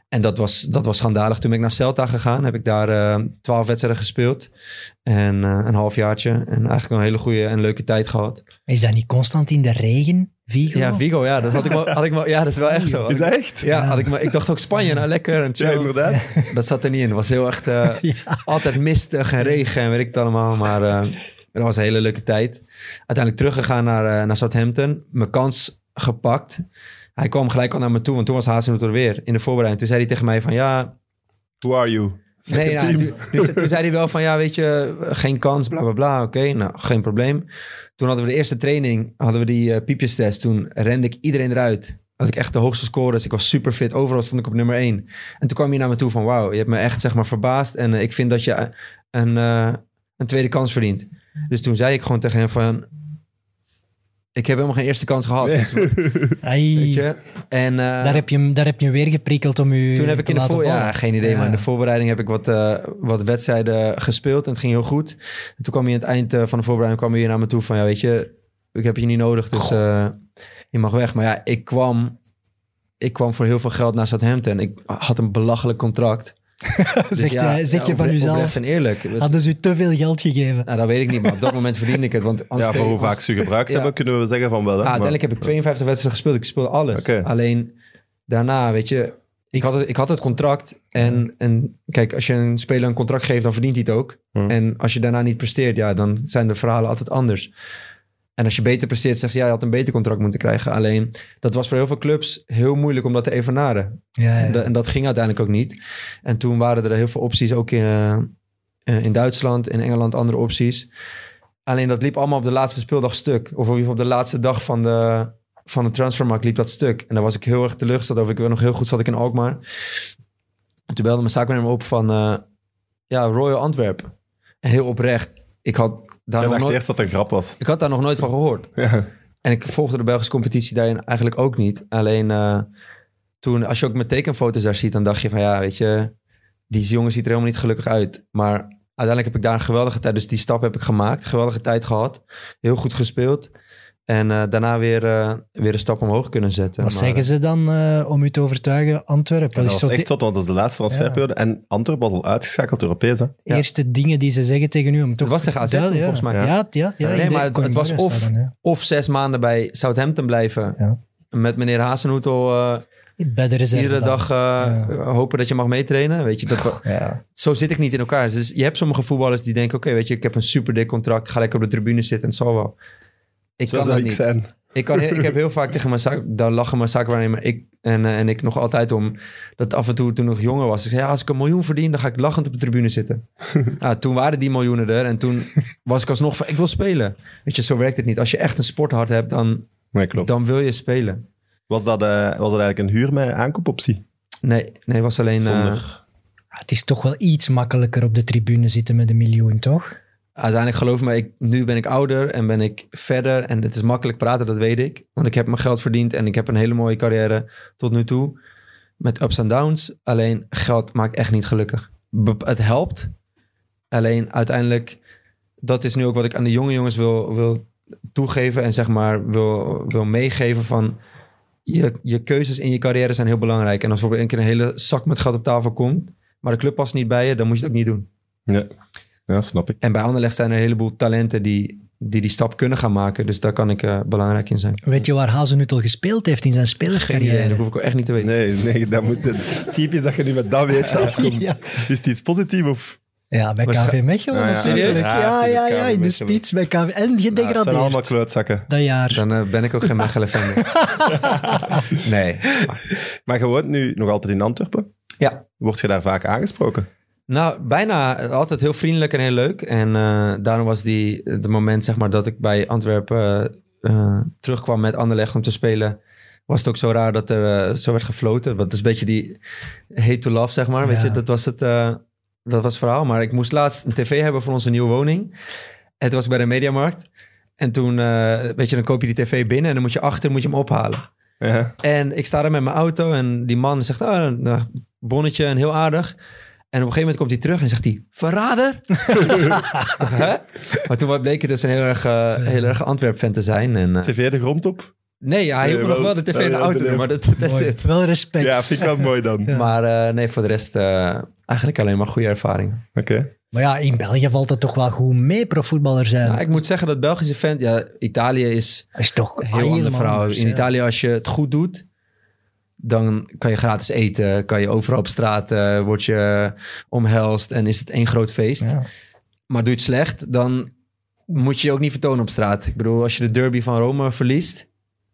en dat, was, dat was schandalig. Toen ben ik naar Celta gegaan. Heb ik daar eh, twaalf wedstrijden gespeeld. En eh, een halfjaartje. En eigenlijk een hele goede en leuke tijd gehad. Is dat niet constant in de regen, Vigo? Ja, Vigo, ja. Dat had ik wel, had ik wel, ja, dat is wel echt zo. Had Is dat echt? ja, had ik, maar ik dacht ook Spanje, nou lekker en Ja, chill. inderdaad. Dat zat er niet in. Het was heel echt eh, Ja. altijd mistig en regen en weet ik het allemaal. Maar eh, dat was een hele leuke tijd. Uiteindelijk teruggegaan naar, eh, naar Southampton. Mijn kans gepakt. Hij kwam gelijk al naar me toe, want toen was Hazenhout er weer in de voorbereiding. Toen zei hij tegen mij van ja... Who are you? Nee, toen, toen- toen zei hij wel van ja, weet je, geen kans, bla bla bla. Oké, nou, geen probleem. Toen hadden we de eerste training, hadden we die eh, piepjestest. Toen rende ik iedereen eruit. Had ik echt de hoogste scores. Ik was super fit. Overal stond ik op nummer één. En toen kwam hij naar me toe van wauw, je hebt me echt zeg maar verbaasd. En eh, ik vind dat je eh, een, een tweede kans verdient. Dus toen zei ik gewoon tegen hem van... Ik heb helemaal geen eerste kans gehad. Nee. Dus, weet je? En, eh, daar, heb je, hem- daar heb je hem weer geprikkeld om je toen heb ik te in de laten voor, ja, geen idee, Ja. maar in de voorbereiding heb ik wat, eh, wat wedstrijden gespeeld en het ging heel goed. En toen kwam hij aan het eind eh, van de voorbereiding kwam hij naar me toe van ja, weet je, ik heb je niet nodig, dus eh, je mag weg. Maar ja, ik kwam, ik kwam voor heel veel geld naar Southampton. Ik had een belachelijk contract. Dus Zeg ja, je- zeg je van jezelf, eerlijk. Het- Hadden ze u te veel geld gegeven? nou, dat weet ik niet, maar op dat moment verdiende ik het. Want anders Ja, voor hoe als- vaak ze gebruikt Ja. hebben, kunnen we zeggen van wel. Hè? Ah, uiteindelijk heb ik 52 wedstrijden gespeeld. Ik speelde alles. Alleen daarna, weet je, Ik had, het, ik had het contract. En, en kijk, als je een speler een contract geeft, dan verdient hij het ook. Hmm. En als je daarna niet presteert, ja, dan zijn de verhalen altijd anders. En als je beter presteert, zegt ze, ja, je had een beter contract moeten krijgen. Alleen, dat was voor heel veel clubs heel moeilijk om dat te evenaren. Ja, En, ja. en dat ging uiteindelijk ook niet. En toen waren er heel veel opties, ook in, eh, eh, in Duitsland, in Engeland andere opties. Alleen dat liep allemaal op de laatste speeldag stuk. Of in ieder geval op de laatste dag van de, van de transfermarkt liep dat stuk. En daar was ik heel erg teleurgesteld over. Ik weet nog heel goed, zat ik in Alkmaar. En toen belde mijn zaakwaarnemer op van, eh, ja, Royal Antwerpen. En heel oprecht. Ik had, daar dacht nooit, eerst dat het een grap was. ik had daar nog nooit van gehoord. Ja. En ik volgde de Belgische competitie daarin eigenlijk ook niet. Alleen eh, toen, als je ook mijn tekenfoto's daar ziet, dan dacht je van ja, weet je, die jongen ziet er helemaal niet gelukkig uit. Maar uiteindelijk heb ik daar een geweldige tijd, dus die stap heb ik gemaakt. Geweldige tijd gehad. Heel goed gespeeld. En eh, daarna weer, eh, weer een stap omhoog kunnen zetten. Wat Maar, zeggen ze dan eh, om u te overtuigen? Antwerpen. dat is zo echt zot, want dat is de laatste transferperiode. En Antwerpen was al uitgeschakeld Europees. Hè? Ja. eerste dingen die ze zeggen tegen u? Om toch Het was tegen AZ Ja, volgens mij. Ja, ja, ja, ja, Nee, maar het, het was of, of zes maanden bij Southampton blijven. Ja. Met meneer Hasenhoetel eh ja. Bij de iedere dag eh, hopen dat je mag meetrainen. Weet je, dat, Ja. zo zit ik niet in elkaar. Dus je hebt sommige voetballers die denken... oké, weet je, ik heb een super dik contract. Ga lekker op de tribune zitten en het zal wel. Ik Zo kan zou dat niet. zijn. Ik, kan, ik heb heel vaak tegen mijn zaak... daar lachen mijn zaakwaarnemer ik, en, eh, en ik nog altijd om... dat af en toe toen ik nog jonger was... ik zei, ja, als ik een miljoen verdien... dan ga ik lachend op de tribune zitten. ja, toen waren die miljoenen er... en toen was ik alsnog van... ik wil spelen. Weet je, zo werkt het niet. Als je echt een sporthart hebt... dan, Nee, klopt. dan wil je spelen. Was, dat, eh, was dat eigenlijk een huur met aankoopoptie? Nee, nee, was alleen... eh, Zonder... Het is toch wel iets makkelijker op de tribune zitten met een miljoen, toch? Uiteindelijk geloof me, ik, nu ben ik ouder en ben ik verder. En het is makkelijk praten, dat weet ik. Want ik heb mijn geld verdiend en ik heb een hele mooie carrière tot nu toe. Met ups en downs. Alleen geld maakt echt niet gelukkig. Het helpt. Alleen uiteindelijk, dat is nu ook wat ik aan de jonge jongens wil, wil toegeven. En zeg maar wil, wil meegeven van... Je, je keuzes in je carrière zijn heel belangrijk. En als er een keer een hele zak met geld op tafel komt... maar de club past niet bij je, dan moet je het ook niet doen. Ja. Ja, snap ik. En bij Anderlecht zijn er een heleboel talenten die die, die stap kunnen gaan maken. Dus daar kan ik eh, belangrijk in zijn. Weet je waar Hazenhuttel gespeeld heeft in zijn idee, spelercarrière? dat hoef ik ook echt niet te weten. Nee, nee, dat moet typisch dat je nu met dat weetje afkomt. Ja. Is het iets positiefs of... Ja, bij KV Mechelen Ah, ja. Serieus? Ja, Ja, ja, ja, in de spits bij KV. En Nou, het zijn allemaal gedegradeerd. klootzakken. dat jaar. Dan eh, ben ik ook geen Mechelen fan meer. nee. Maar je woont nu nog altijd in Antwerpen. Ja. Word je daar vaak aangesproken? Nou, bijna altijd heel vriendelijk en heel leuk. En eh, daarom was die de moment zeg maar, dat ik bij Antwerpen eh, eh, terugkwam met Anderlecht om te spelen. Was het ook zo raar dat er zo werd gefloten. Want het is een beetje die hate to love, zeg maar. Weet je, dat was het, dat was het verhaal. Maar ik moest laatst een tv hebben voor onze nieuwe woning. En toen was ik bij de Mediamarkt. En toen, weet je, dan koop je die tv binnen en dan moet je achter moet je hem ophalen. Ja. En ik sta daar met mijn auto en die man zegt, ah, bonnetje en heel aardig. En op een gegeven moment komt hij terug en zegt hij, verrader? Maar toen bleek het dus een heel erg, eh, heel erg Antwerp-fan te zijn. En, eh, TV de grond op? nee, ja, hij Nee, hielp nog wel- de tv in de auto doen, maar dat Mooi. it. Wel respect. Ja, vind ik wel mooi dan. Ja. Maar eh, nee, voor de rest eh, eigenlijk alleen maar goede ervaringen. Oké. Maar ja, in België valt het toch wel goed mee, profvoetballer zijn. Nou, ik moet zeggen dat Belgische fan, ja, Italië is Dat is toch een heel ander helemaal verhaal. anders, In. Italië, als je het goed doet, dan kan je gratis eten, kan je overal op straat, eh, word je omhelst en is het één groot feest. Ja. Maar doe je het slecht, dan moet je je ook niet vertonen op straat. Ik bedoel, als je de derby van Rome verliest,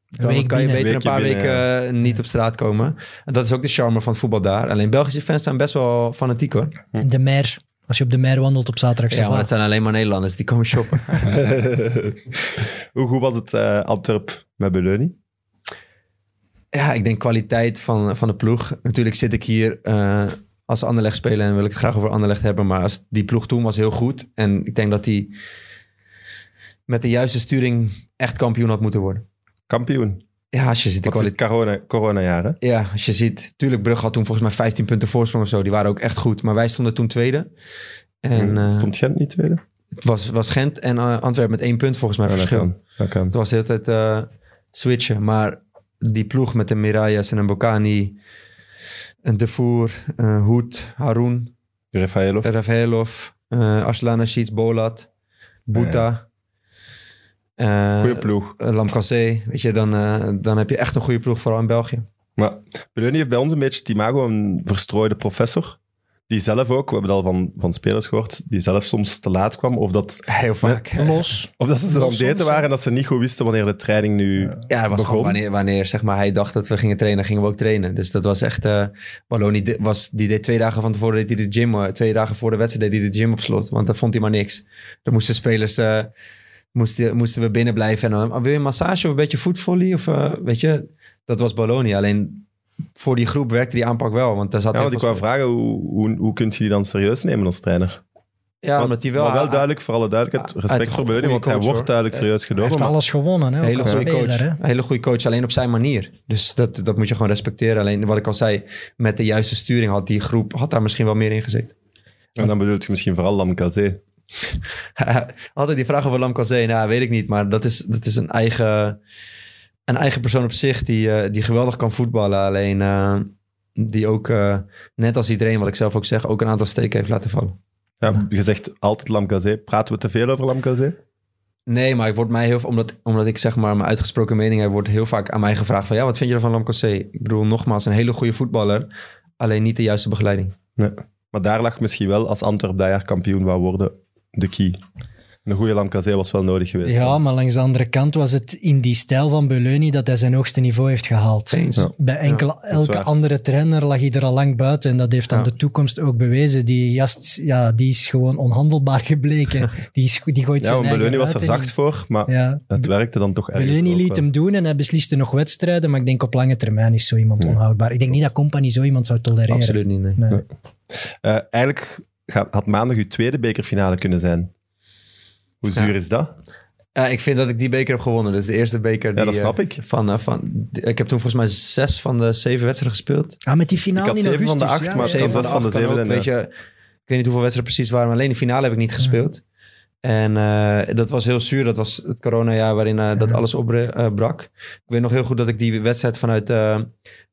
dan week kan je beter een paar binnen, weken eh, niet op straat komen. En dat is ook de charme van het voetbal daar. Alleen Belgische fans zijn best wel fanatiek hoor. De Mer. Als je op de Mer wandelt op zaterdag. Ja, maar het zijn alleen maar Nederlanders die komen shoppen. Hoe goed was het eh Antwerp met Beleuni? Ja, ik denk kwaliteit van, van de ploeg. Natuurlijk zit ik hier eh, als Anderlecht speler en wil ik het graag over Anderlecht hebben. Maar als die ploeg toen was heel goed. En ik denk dat die met de juiste sturing echt kampioen had moeten worden. Kampioen. Ja, als je ziet de kwaliteit. corona, corona-jaar, hè? Ja, als je ziet. Tuurlijk, Brugge had toen volgens mij 15 punten voorsprong of zo. Die waren ook echt goed. Maar wij stonden toen tweede. En eh, Stond Gent niet tweede? het was, was Gent en eh, Antwerpen met één punt volgens mij Ja, dat verschil. kan. Dat kan. Het was de hele tijd switchen. Maar die ploeg met de Mirayas en een Bocani, een Defour, een Hoed, Haroun, Rafaelov. Rafaelov, uh, Arslan Rashid, Bolat, Bouta. eh, Goeie ploeg. eh, Lamkazé, weet je, dan, eh, dan heb je echt een goede ploeg, vooral in België. Maar Beleuni heeft bij ons een beetje het imago een verstrooide professor. Die zelf ook, we hebben het al van, van spelers gehoord, die zelf soms te laat kwam. Of dat, Heel vaak. Los. of dat ze zo aan het waren en dat ze niet goed wisten wanneer de training nu Ja, was begon. gewoon wanneer, wanneer zeg maar, hij dacht dat we gingen trainen, gingen we ook trainen. Dus dat was echt... eh Balloni was, die deed twee dagen van tevoren deed hij de gym. eh, Twee dagen voor de wedstrijd deed hij de gym op slot. Want dat vond hij maar niks. Dan moesten spelers... eh, moesten, moesten we binnen blijven. En dan, wil je een massage of een beetje voetvolley? Of weet je... Dat was Balloni. Alleen voor die groep werkte die aanpak wel. Want daar zat Ja, want ik wou vragen, hoe, hoe, hoe kun je die dan serieus nemen als trainer? Ja, omdat hij wel... maar wel duidelijk, voor alle duidelijkheid, respect voor Beleuni, want hij wordt hoor. duidelijk serieus Hij genomen. heeft maar- alles gewonnen, hè? Hele als goede speler. coach. Hè? Een hele goede coach, alleen op zijn manier. Dus dat, dat moet je gewoon respecteren. Alleen wat ik al zei, met de juiste sturing had die groep had daar misschien wel meer in gezeten. En dan bedoelt je misschien vooral Lamkelzee. Altijd die vraag over Lamkazé, nou weet ik niet. Maar dat is, dat is een, eigen, een eigen persoon op zich die, eh, die geweldig kan voetballen. Alleen eh, die ook, eh, net als iedereen, wat ik zelf ook zeg, ook een aantal steken heeft laten vallen. Ja, je zegt altijd Lamkelzee. Praten we te veel over Lamkelzee? Nee, maar ik word mij heel omdat, omdat ik zeg maar mijn uitgesproken mening heb, wordt heel vaak aan mij gevraagd van ja, wat vind je ervan Lamkazé? Ik bedoel, nogmaals, een hele goede voetballer, alleen niet de juiste begeleiding. Nee. Maar daar lag misschien wel, als Antwerp dat jaar kampioen wou worden, de key. Een goede Lamkelzee was wel nodig geweest. Ja, maar langs de andere kant was het in die stijl van Beleuni dat hij zijn hoogste niveau heeft gehaald. Ja. Bij enkele, elke waar. andere trainer lag hij er al lang buiten. En dat heeft dan Ja. de toekomst ook bewezen. Die gast, ja, die is gewoon onhandelbaar gebleken. Die, is, die gooit Ja, zijn eigen Beleuni was er zacht voor, maar het werkte dan toch ergens Beleuni liet wel. hem doen en hij besliste nog wedstrijden. Maar ik denk op lange termijn is zo iemand onhoudbaar. Ik denk niet dat Company zo iemand zou tolereren. Absoluut niet, nee. Nee. Eh, eigenlijk gaat- had maandag uw tweede bekerfinale kunnen zijn. Hoe zuur Ja. is dat? Ja, ik vind dat ik die beker heb gewonnen. Dus de eerste beker. Die, Ja, dat eh, snap ik. Van, eh, van, ik heb toen volgens mij zes van de zeven wedstrijden gespeeld. Ah, met die finale Ik had in zeven van de augustus, acht, ja, maar was van de acht kan zeven ook, weet je, ik weet niet hoeveel wedstrijden precies waren, maar alleen de finale heb ik niet gespeeld. En eh, dat was heel zuur. Dat was het coronajaar waarin eh, dat alles opbrak. ik weet nog heel goed dat ik die wedstrijd vanuit, eh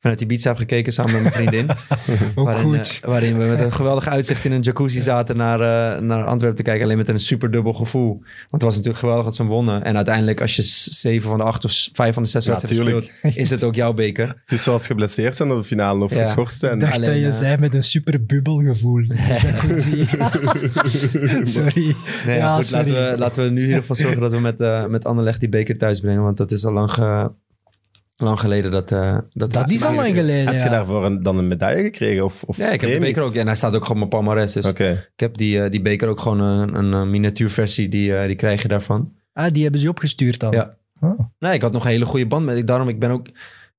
vanuit Ibiza heb gekeken samen met mijn vriendin. Ook waarin, goed. eh, waarin we met een geweldig uitzicht in een jacuzzi zaten naar, eh, naar Antwerpen te kijken. Alleen met een super dubbel gevoel. Want het was natuurlijk geweldig dat ze wonnen. En uiteindelijk als je zeven van de acht of vijf van de zes Ja, wedstrijden speelt, is het ook jouw beker. Het is zoals geblesseerd zijn op de finale of Ja. geschorst zijn. Ik dacht Alleen, dat je eh, zei met een super bubbelgevoel. Jacuzzi. sorry. Nee, ja, goed, sorry. laten, we, laten we nu in ieder geval zorgen dat we met, met Anderlecht die beker thuis brengen. Want dat is al lang, ge- lang geleden dat... eh dat, Dat is al lang geleden. Heb je daarvoor een, dan een medaille gekregen? Of, of Ja, ik heb de beker ook. Ja, en hij staat ook gewoon op mijn palmarès. Dus Oké. ik heb die, eh, die beker ook gewoon een, een, eh, miniatuurversie. Die, eh, die krijg je daarvan. Ah, die hebben ze opgestuurd dan. Ja. Oh. Nee, ik had nog een hele goede band met. Ik, daarom, ik ben ook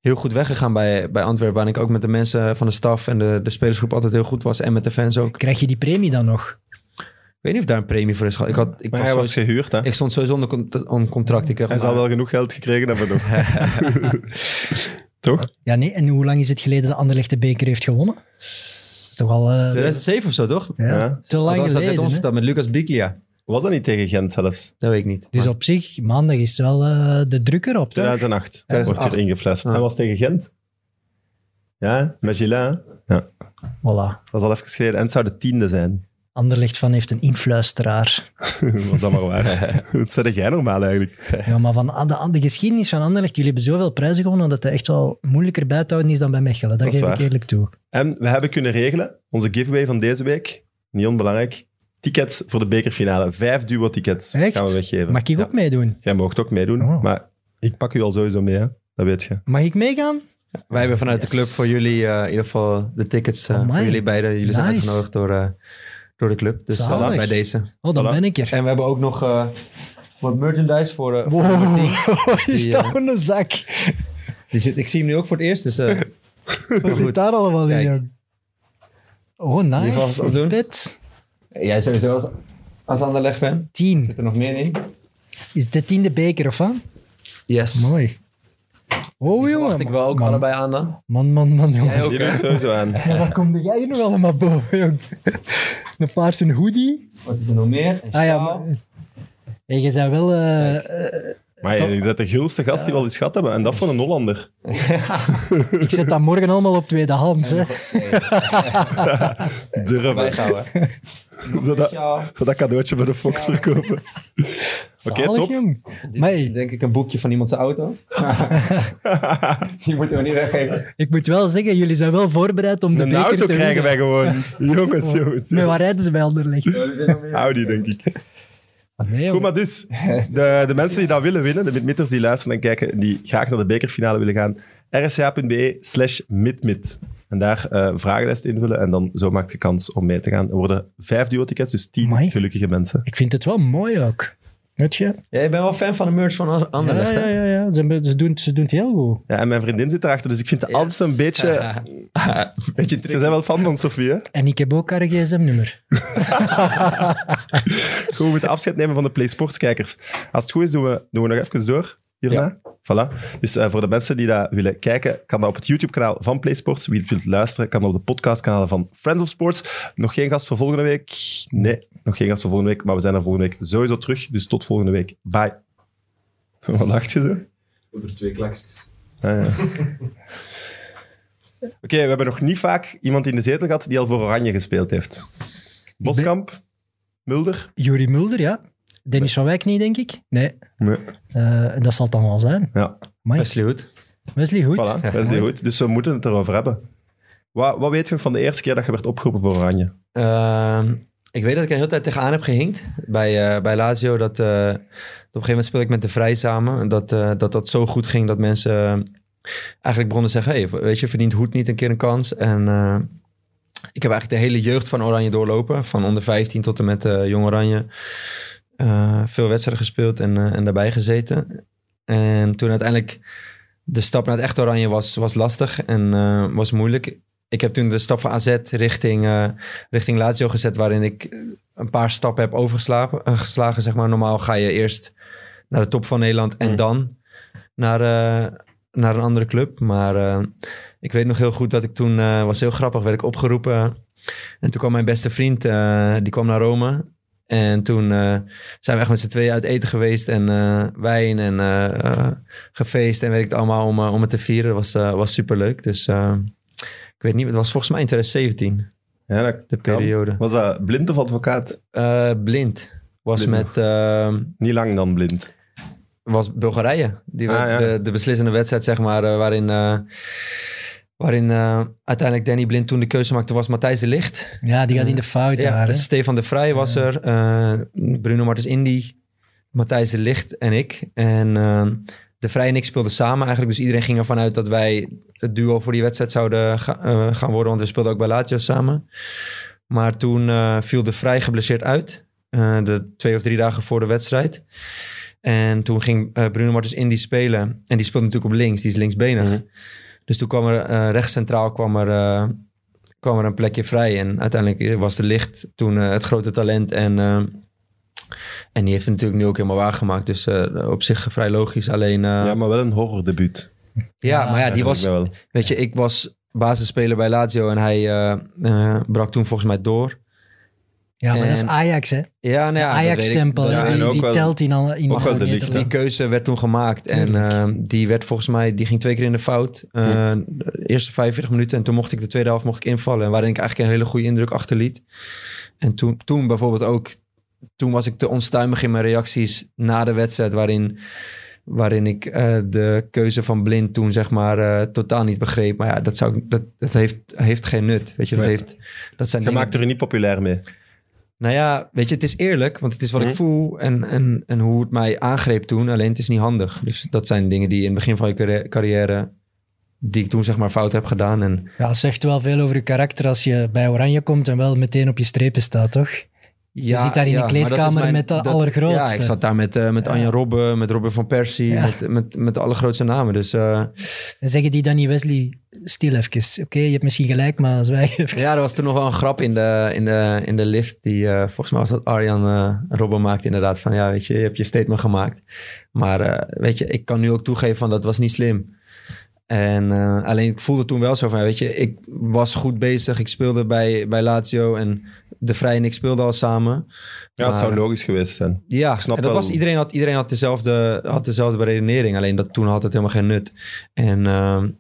heel goed weggegaan bij, bij Antwerpen. Waar ik ook met de mensen van de staf en de, de spelersgroep altijd heel goed was. En met de fans ook. Krijg je die premie dan nog? Ik weet niet of daar een premie voor is. gehad. Ik, had, ik, Maar was hij was sowieso- gehuurd, hè? ik stond sowieso onder, cont- onder contract. Ik kreeg Hij maar- zal wel genoeg geld gekregen hebben, toch? toch? Ja, nee. En hoe lang is het geleden dat Anderlecht de beker heeft gewonnen? Dat toch al eh, 2007 of zo, toch? ja, Ja. te lang dat geleden. ons hè? verteld met Lucas Biglia. Was dat niet tegen Gent zelfs? Dat weet ik niet. Dus Maar- op zich, maandag is wel eh, de drukker op. Toch? 2008 wordt 2008. hier ingeflest. Ja. Hij was tegen Gent. Ja, met Gilles. hè? Ja, Voilà. dat is al even geleden. En het zou de tiende zijn. Anderlecht van heeft een influisteraar. dat maar waar. dat zei jij normaal eigenlijk. Ja, maar van de, de geschiedenis van Anderlecht, jullie hebben zoveel prijzen gewonnen dat het echt wel moeilijker bij te houden is dan bij Mechelen. Dat, geef ik eerlijk toe. En we hebben kunnen regelen, onze giveaway van deze week, niet onbelangrijk, tickets voor de bekerfinale. Vijf duo-tickets Echt? gaan we weggeven. Mag ik Ja. ook meedoen? Jij mag ook meedoen, Oh. maar ik pak u al sowieso mee, hè? dat weet je. Mag ik meegaan? Wij hebben vanuit de club voor jullie eh, in ieder geval de tickets eh, Amai. voor jullie beiden. Jullie zijn uitgenodigd door, eh, door de club. Dus Zalig. voilà, bij deze. Oh, dan Voilà. ben ik er. En we hebben ook nog eh, wat merchandise voor, eh voor Wow, nummer 10. hier Die, staat eh, gewoon een zak. Die zit, ik zie hem nu ook voor het eerst, dus eh, Wat zit daar allemaal in, jong? Oh, Die nice. opdoen. Vet. jij sowieso als, als Anderlecht fan. Tien. Zit er nog meer in? Is de tiende beker, of wat? Yes. Mooi. Oh, jongen. verwacht ik wel ook man, allebei aan dan. Man, man, man, jongen. Jij ook, Die sowieso aan. En waar kom jij hier nog allemaal boven, jong? Een paarse hoodie. Wat is er nog meer? Een Ah ja, maar... Hey, je zei wel... eh, eh, Maar je, je bent de gulste gast die wel eens gehad hebben. En dat van een Hollander. ik zet dat morgen allemaal op tweedehands, hè. Durven. Zodat, zodat cadeautje voor de Fox verkopen. Oké, Zalig, top. jong. Dit Maar is denk ik een boekje van iemand zijn auto. Die moeten we niet weggeven. ik moet wel zeggen, jullie zijn wel voorbereid om de Een beker auto te krijgen wij gewoon. Jongens, jongens. Maar waar rijden ze bij Anderlecht? Audi, denk ik. Ah, nee, Goed, maar dus, de, de mensen die dat willen winnen, de midmitters die luisteren en kijken, die graag naar de bekerfinale willen gaan, rsca.be slash midmid. En daar eh vragenlijst invullen en dan zo maakt je kans om mee te gaan. Er worden vijf duo-tickets, dus tien Amai. gelukkige mensen. Ik vind het wel mooi ook. Weet je? Jij bent wel fan van de merch van Anderlecht, ja, ja, ja, ja. Ze, ze, doen, ze doen het heel goed. Ja, en mijn vriendin zit erachter, dus ik vind het altijd zo'n beetje... Een beetje Je bent wel fan van Sofie, hè? En ik heb ook haar gsm-nummer. Goed, we moeten afscheid nemen van de Play Sports kijkers. Als het goed is, doen we, doen we nog even door hierna. Voilà. Dus eh, voor de mensen die dat willen kijken, kan dat op het YouTube-kanaal van Play Sports. Wie het wilt luisteren, kan dat op de podcastkanalen van Friends of Sports. Nog geen gast voor volgende week? Nee, nog geen gast voor volgende week, maar we zijn er volgende week sowieso terug. Dus tot volgende week. Bye. Wat lacht je zo? Over twee klaksjes. Ah, ja. Oké, we hebben nog niet vaak iemand in de zetel gehad die al voor Oranje gespeeld heeft. Boskamp? Mulder? Jurie Mulder, ja. Dennis van Wijk niet, denk ik. Nee. Nee. Eh, dat zal het dan wel zijn. Ja. Amai. Wesley Hood. Wesley. Voilà, goed. Dus we moeten het erover hebben. Wat, wat weet je van de eerste keer dat je werd opgeroepen voor Oranje? Ehm, ik weet dat ik er een hele tijd tegenaan heb gehinkt bij, eh, bij Lazio. Dat, eh, dat op een gegeven moment speelde ik met de Vrij samen. En Dat, eh, dat dat zo goed ging dat mensen eigenlijk begonnen te zeggen... Hey, weet je, verdient Hoed niet een keer een kans? En eh, ik heb eigenlijk de hele jeugd van Oranje doorlopen. Van onder 15 tot en met Jong Oranje. Eh, veel wedstrijden gespeeld en, eh, en daarbij gezeten. En toen uiteindelijk de stap naar het echt Oranje was, was lastig en eh, was moeilijk. Ik heb toen de stap van AZ richting, richting Lazio gezet, waarin ik een paar stappen heb overgeslagen. geslagen, zeg maar. Normaal ga je eerst naar de top van Nederland en Mm. dan naar, naar een andere club. Maar ik weet nog heel goed dat ik toen, was heel grappig, werd ik opgeroepen. En toen kwam mijn beste vriend, die kwam naar Rome. En toen eh, zijn we echt met z'n tweeën uit eten geweest en eh, wijn en eh, gefeest en weet ik het allemaal om, om het te vieren. Dat was, was superleuk. Dus eh, ik weet niet, het was volgens mij in 2017, Ja, dat de kan. periode. Was dat blind of advocaat? Blind was Blind. met Niet lang dan blind. was Bulgarije. Die Ah, ja. de, de beslissende wedstrijd, zeg maar, waarin, waarin eh, uiteindelijk Danny Blind toen de keuze maakte, was Matthijs de Licht. Ja, die gaat in de fout Ja, daar. hè. Stefan de Vrij was er, eh, Bruno Martens Indy, Matthijs de Licht en ik. En eh, de Vrij en ik speelden samen eigenlijk, dus iedereen ging ervan uit dat wij het duo voor die wedstrijd zouden ga- eh, gaan worden, want we speelden ook bij Lazio samen. Maar toen eh, viel de Vrij geblesseerd uit, eh, de twee of drie dagen voor de wedstrijd. En toen ging eh, Bruno Martens Indy spelen. En die speelde natuurlijk op links, die is linksbenig. Mhm. Dus toen kwam er eh rechts centraal kwam er, eh, kwam er een plekje vrij. En uiteindelijk was de licht toen eh, het grote talent. En, en die heeft het natuurlijk nu ook helemaal waargemaakt. Dus op zich vrij logisch. Alleen, Ja, maar wel een horrordebuut. ja, maar ja, die was, weet je, ik was basisspeler bij Lazio. En hij brak toen volgens mij door. Ja, maar dat is En- Ajax, hè. Ja, nou ja. Ajax-stempel, Ja, en die, ook die wel- telt in, alle, in ook wel de. Die keuze werd toen gemaakt. En Tuurlijk. eh, die werd volgens mij, die ging twee keer in de fout. Eh, De eerste 45 minuten. En toen mocht ik de tweede helft mocht ik invallen. Waarin ik eigenlijk een hele goede indruk achterliet. En toen, toen bijvoorbeeld ook, toen was ik te onstuimig in mijn reacties na de wedstrijd. Waarin, waarin ik eh, de keuze van Blind toen zeg maar eh, totaal niet begreep. Maar ja, dat, zou, ik- dat, dat heeft, heeft geen nut. Weet je, dat, heeft, dat zijn Je dingen- maakt er niet populair mee. Nou ja, weet je, het is eerlijk, want het is wat Mhm. ik voel en, en, en hoe het mij aangreep toen. Alleen het is niet handig. Dus dat zijn dingen die in het begin van je carri- carrière, die ik toen zeg maar fout heb gedaan. En Ja, het zegt wel veel over je karakter als je bij Oranje komt en wel meteen op je strepen staat, toch? Ja, zit daar in de dat kleedkamer met de allergrootste. Ja, ik zat daar met, eh met Anja Robben, met Robin van Persie, Ja. met, met, met de allergrootste namen. Dus eh, En zeggen die dan niet, Wesley, stil even. Oké, je hebt misschien gelijk, maar zwijg even. ja, er was toen nog wel een grap in de, in de, in de lift. Die, eh, volgens mij was dat Arjan Robben maakte inderdaad van, ja, weet je, je hebt je statement gemaakt. Maar weet je, ik kan nu ook toegeven van dat was niet slim. En alleen ik voelde toen wel zo van, weet je, ik was goed bezig. Ik speelde bij, bij Lazio en De Vrij en ik speelden al samen. Ja, het zou logisch geweest zijn. Ja, snap en dat wel. was, iedereen, had, iedereen had, dezelfde, had dezelfde beredenering. Alleen dat toen had het helemaal geen nut. En ehm,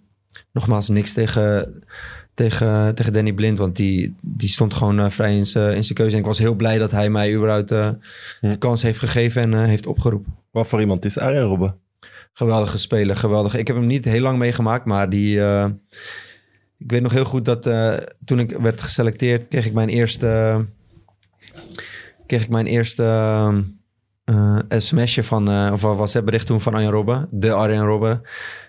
nogmaals, niks tegen, tegen, tegen Danny Blind. Want die, die stond gewoon eh, vrij in zijn keuze. En ik was heel blij dat hij mij überhaupt eh, Hm. de kans heeft gegeven en eh, heeft opgeroepen. Wat voor iemand is Arjen Robben? Geweldige speler, geweldig. Ik heb hem niet heel lang meegemaakt, maar die... ik weet nog heel goed dat eh, toen ik werd geselecteerd, kreeg ik mijn eerste... kreeg ik mijn eerste eh, sms'je van... eh of WhatsApp bericht toen van Arjen Robben. De Arjen Robben.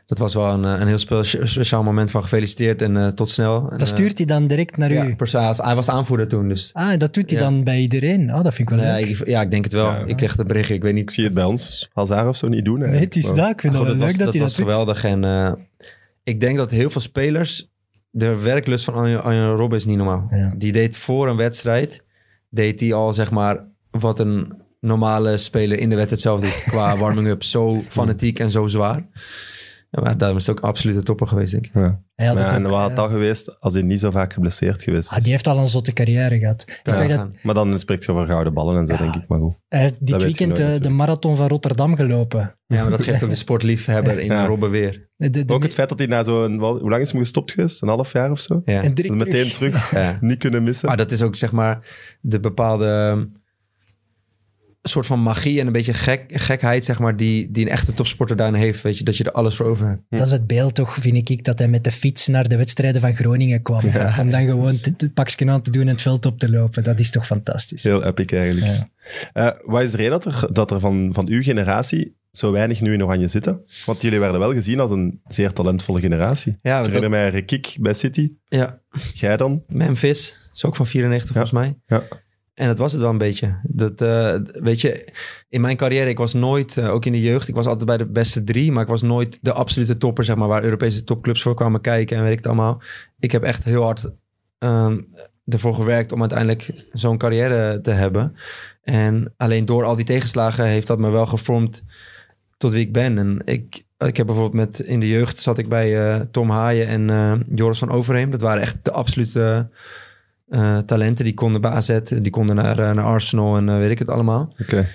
Dat was wel een, een heel spe- speciaal moment van gefeliciteerd en tot snel. Dat stuurt hij dan direct naar ja, u. persoon- hij was aanvoerder toen, dus... Ah, dat doet hij Ja. dan bij iedereen. Oh, dat vind ik wel Ja, leuk. ik, ja, ik denk het wel. Ja. ik kreeg het berichtje, ik weet niet Ik zie het bij ons Hazard of zo niet doen. Nee, het is dat. Ik vind dat goed, wel dat leuk was, dat hij was dat doet. geweldig. En eh, ik denk dat heel veel spelers... De werklust van Arjen, Arjen Robben is niet normaal. Ja. Die deed voor een wedstrijd... deed hij al, zeg maar, wat een normale speler in de wedstrijd zelf doet. Qua warming-up. Zo fanatiek en zo zwaar. Ja, maar daarom is het ook absoluut de topper geweest, denk ik. Ja. Hij had Ja, het en wat had dat geweest als hij niet zo vaak geblesseerd geweest ah, die heeft al een zotte carrière gehad. Ik Ja, zeg dat. Maar dan spreekt je over gouden ballen en zo, Ja. denk ik. Maar goed. hij heeft dit weekend nooit eh, de marathon van Rotterdam gelopen. Ja, maar dat geeft ook de sportliefhebber in Ja. Robben weer. De, de, de- Ook het feit dat hij na zo'n... Hoe lang is hij gestopt geweest? Een half jaar of zo? Ja. en direct Meteen terug. terug. Ja. Niet kunnen missen. Maar dat is ook zeg maar de bepaalde soort van magie en een beetje gek, gekheid, zeg maar, die, die een echte topsporter daarin heeft. Weet je, dat je er alles voor over hebt. Dat is het beeld toch, vind ik, dat hij met de fiets naar de wedstrijden van Groningen kwam. Om dan gewoon het pakje aan te doen en het veld op te lopen. Dat is toch fantastisch. Heel epic eigenlijk. Ja. Eh, wat is de reden dat er, dat er van, van uw generatie zo weinig nu in Oranje zitten? Want jullie werden wel gezien als een zeer talentvolle generatie. Ja, Ik dat- herinner mij Rekik bij City. ja, Jij dan? Memphis is ook van 94 volgens mij. Ja. En dat was het wel een beetje. Dat, eh, weet je, in mijn carrière, ik was nooit, eh, ook in de jeugd, ik was altijd bij de beste drie, maar ik was nooit de absolute topper, zeg maar, waar Europese topclubs voor kwamen kijken en weet ik het allemaal. Ik heb echt heel hard ehm, ervoor gewerkt om uiteindelijk zo'n carrière te hebben. En alleen door al die tegenslagen heeft dat me wel gevormd tot wie ik ben. En ik, ik heb bijvoorbeeld met, in de jeugd zat ik bij eh, Tom Haaien en Joris van Overheem. Dat waren echt de absolute eh, talenten. Die konden bij AZ, die konden naar, eh, naar Arsenal en eh, weet ik het allemaal. Oké.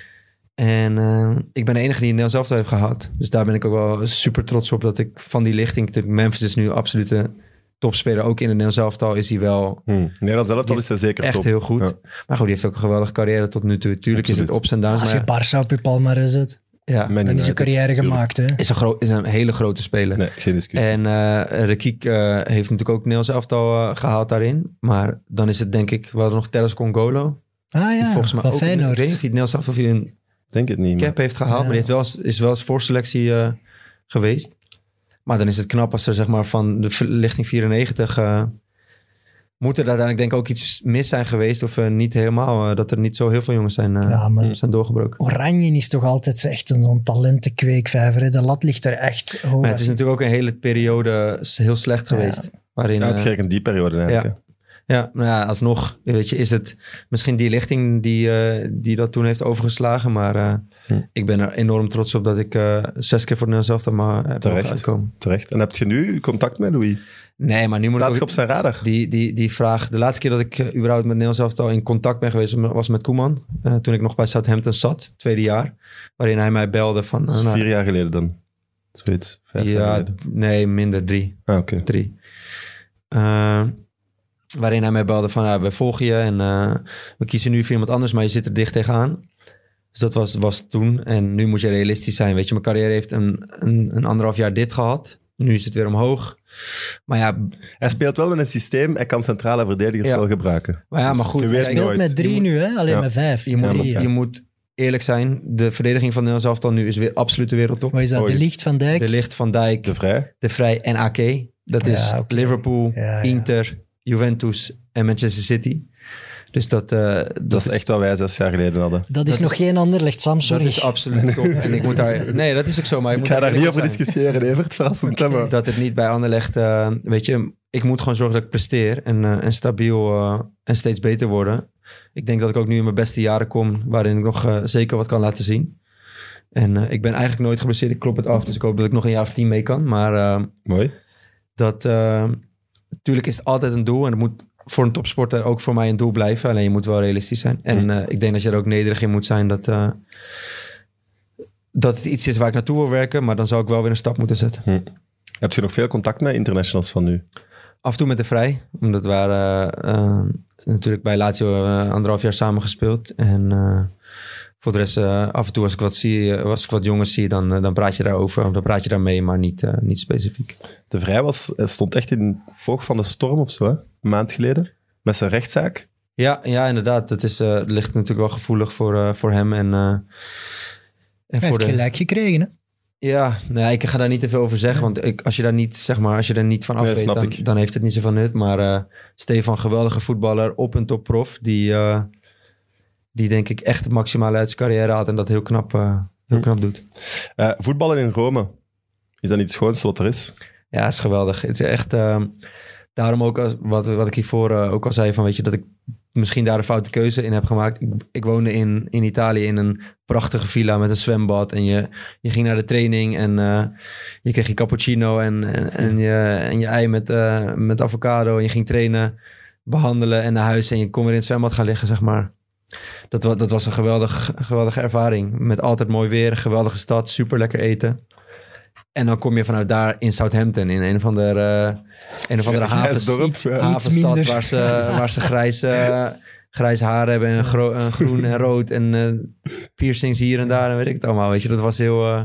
En eh, ik ben de enige die in Nederland zelf heeft gehad. Dus daar ben ik ook wel super trots op dat ik van die lichting... Memphis is nu absolute topspeler. Ook in het Nederlands elftal is hij wel Hm. Nederland zelf al is hij zeker echt top. heel goed. Ja. Maar goed, die heeft ook een geweldige carrière tot nu toe. Tuurlijk is het ups en downs. Als je Maar Barça op je palmarès zet, ja, Man dan is United, carrière gemaakt. Hè? is een, gro- is een hele grote speler. Nee, geen discussie. En eh Rekiek eh, heeft natuurlijk ook Nederlands elftal eh, gehaald daarin. Maar dan is het denk ik... We hadden nog Teres Congolo. Ah die ja, volgens mij van ook, Ik weet Feyenoord. niet of hij Nederlands elftal of hij een denk het niet. cap heeft gehaald. Ja. Maar die heeft wel eens, is wel eens voorselectie eh, geweest. Maar dan is het knap als er zeg maar van de lichting 94... moet er uiteindelijk denk ik ook iets mis zijn geweest. Of eh, niet helemaal. eh, dat er niet zo heel veel jongens zijn, eh, Ja, maar zijn doorgebroken. Oranje is toch altijd echt een zo'n talentenkweekvijver. hè? De lat ligt er echt hoog. Maar het is natuurlijk ook een hele periode heel slecht Ja. geweest. Waarin, Ja, het ging in die periode eigenlijk. ja. Ja, nou ja, alsnog, weet je, is het misschien die lichting die, eh, die dat toen heeft overgeslagen. Maar eh, Hm. ik ben er enorm trots op dat ik eh, zes keer voor elftal maar heb Terecht. uitkomen. Terecht. En heb je nu contact met Louis? Nee, maar nu moet ik ook... op zijn radar? Die, die, die vraag, de laatste keer dat ik eh, überhaupt met Nederlands elftal in contact ben geweest, was met Koeman. Eh, toen ik nog bij Southampton zat, tweede jaar. Waarin hij mij belde van... Nou, vier jaar geleden dan. Zoiets. Vijf jaar ja, geleden. nee, minder, drie. Ah, oké. drie. Waarin hij mij belde van, we volgen je en we kiezen nu voor iemand anders, maar je zit er dicht tegenaan. Dus dat was, was toen. En nu moet je realistisch zijn. Weet je, mijn carrière heeft een, een, een anderhalf jaar dit gehad. Nu is het weer omhoog. Maar ja, Hij speelt wel met een systeem. Hij kan centrale verdedigers Ja. wel gebruiken. maar, ja, maar goed. je Hij speelt nooit. met drie nu, hè? alleen Ja. met vijf. je, moet, je moet eerlijk zijn. De verdediging van Nederlands elftal nu is weer absolute wereldtop. Wat is dat? Oei. De Licht van Dijk? De Licht van Dijk, De Vrij. De Vrij en AK. Dat is Ja. Liverpool, Ja, ja. Inter, Juventus en Manchester City. Dus dat, eh, dat, Dat, is echt wat wij zes jaar geleden hadden. Dat is dat nog geen ander licht, Sam, sorry. Dat is absoluut top. En ik moet daar... Nee, dat is ook zo. Maar ik, Ik moet ga daar niet over discussiëren, Evert. Verrassend thema. Dat het niet bij Anderlecht... eh weet je, ik moet gewoon zorgen dat ik presteer. En, eh, en stabiel eh, en steeds beter worden. Ik denk dat ik ook nu in mijn beste jaren kom... waarin ik nog zeker wat kan laten zien. En eh, ik ben eigenlijk nooit geblesseerd. Ik klop het af. Dus ik hoop dat ik nog een jaar of tien mee kan. Maar Mooi. dat... natuurlijk is het altijd een doel. En het moet voor een topsporter ook voor mij een doel blijven. Alleen je moet wel realistisch zijn. En eh, ik denk dat je er ook nederig in moet zijn dat... eh, dat het iets is waar ik naartoe wil werken, maar dan zou ik wel weer een stap moeten zetten. Heb je nog veel contact met internationals van nu? Af en toe met de vrij. Omdat we waren eh, natuurlijk bij Lazio anderhalf jaar samen gespeeld. En voor de rest, eh, af en toe als ik wat, zie, eh, als ik wat jongens zie, dan, eh, dan praat je daarover. Of dan praat je daarmee, maar niet, niet specifiek. De Vrij was, stond echt in het oog van de storm of zo, hè? een maand geleden. Met zijn rechtszaak. Ja, ja inderdaad. Dat is, eh, het ligt natuurlijk wel gevoelig voor, eh, voor hem. En, eh, en Hij heeft gelijk gekregen, hè? Ja, nee, ik ga daar niet te veel over zeggen. Want ik, als je daar niet, zeg maar, als je er niet van af Nee, weet, dan, dan heeft het niet zoveel nut. Maar eh, Stefan, geweldige voetballer, op een topprof. Die, eh, die denk ik echt het maximale uit zijn carrière had. En dat heel knap, eh, heel Hm. knap doet. Eh, voetballen in Rome. Is dat niet het schoonste wat er is? Ja, is geweldig. Het is echt... ehm, daarom ook, als, wat, wat ik hiervoor eh, ook al zei, van weet je, dat ik misschien daar een foute keuze in heb gemaakt. Ik, ik woonde in, in Italië in een prachtige villa met een zwembad. En je, je ging naar de training en je kreeg je cappuccino en, en, en, je, en je ei met, met avocado. En je ging trainen, behandelen en naar huis. En je kon weer in het zwembad gaan liggen, zeg maar. Dat, wa- dat was een geweldig, geweldige ervaring. Met altijd mooi weer, een geweldige stad, super lekker eten. En dan kom je vanuit daar in Southampton, in een of andere, eh, een of andere havens, iets- ja. iets havenstad minder. waar ze, waar ze grijs, eh, grijs haar hebben en gro- en groen en rood en eh, piercings hier en daar en weet ik het allemaal. Weet je, dat was heel, eh,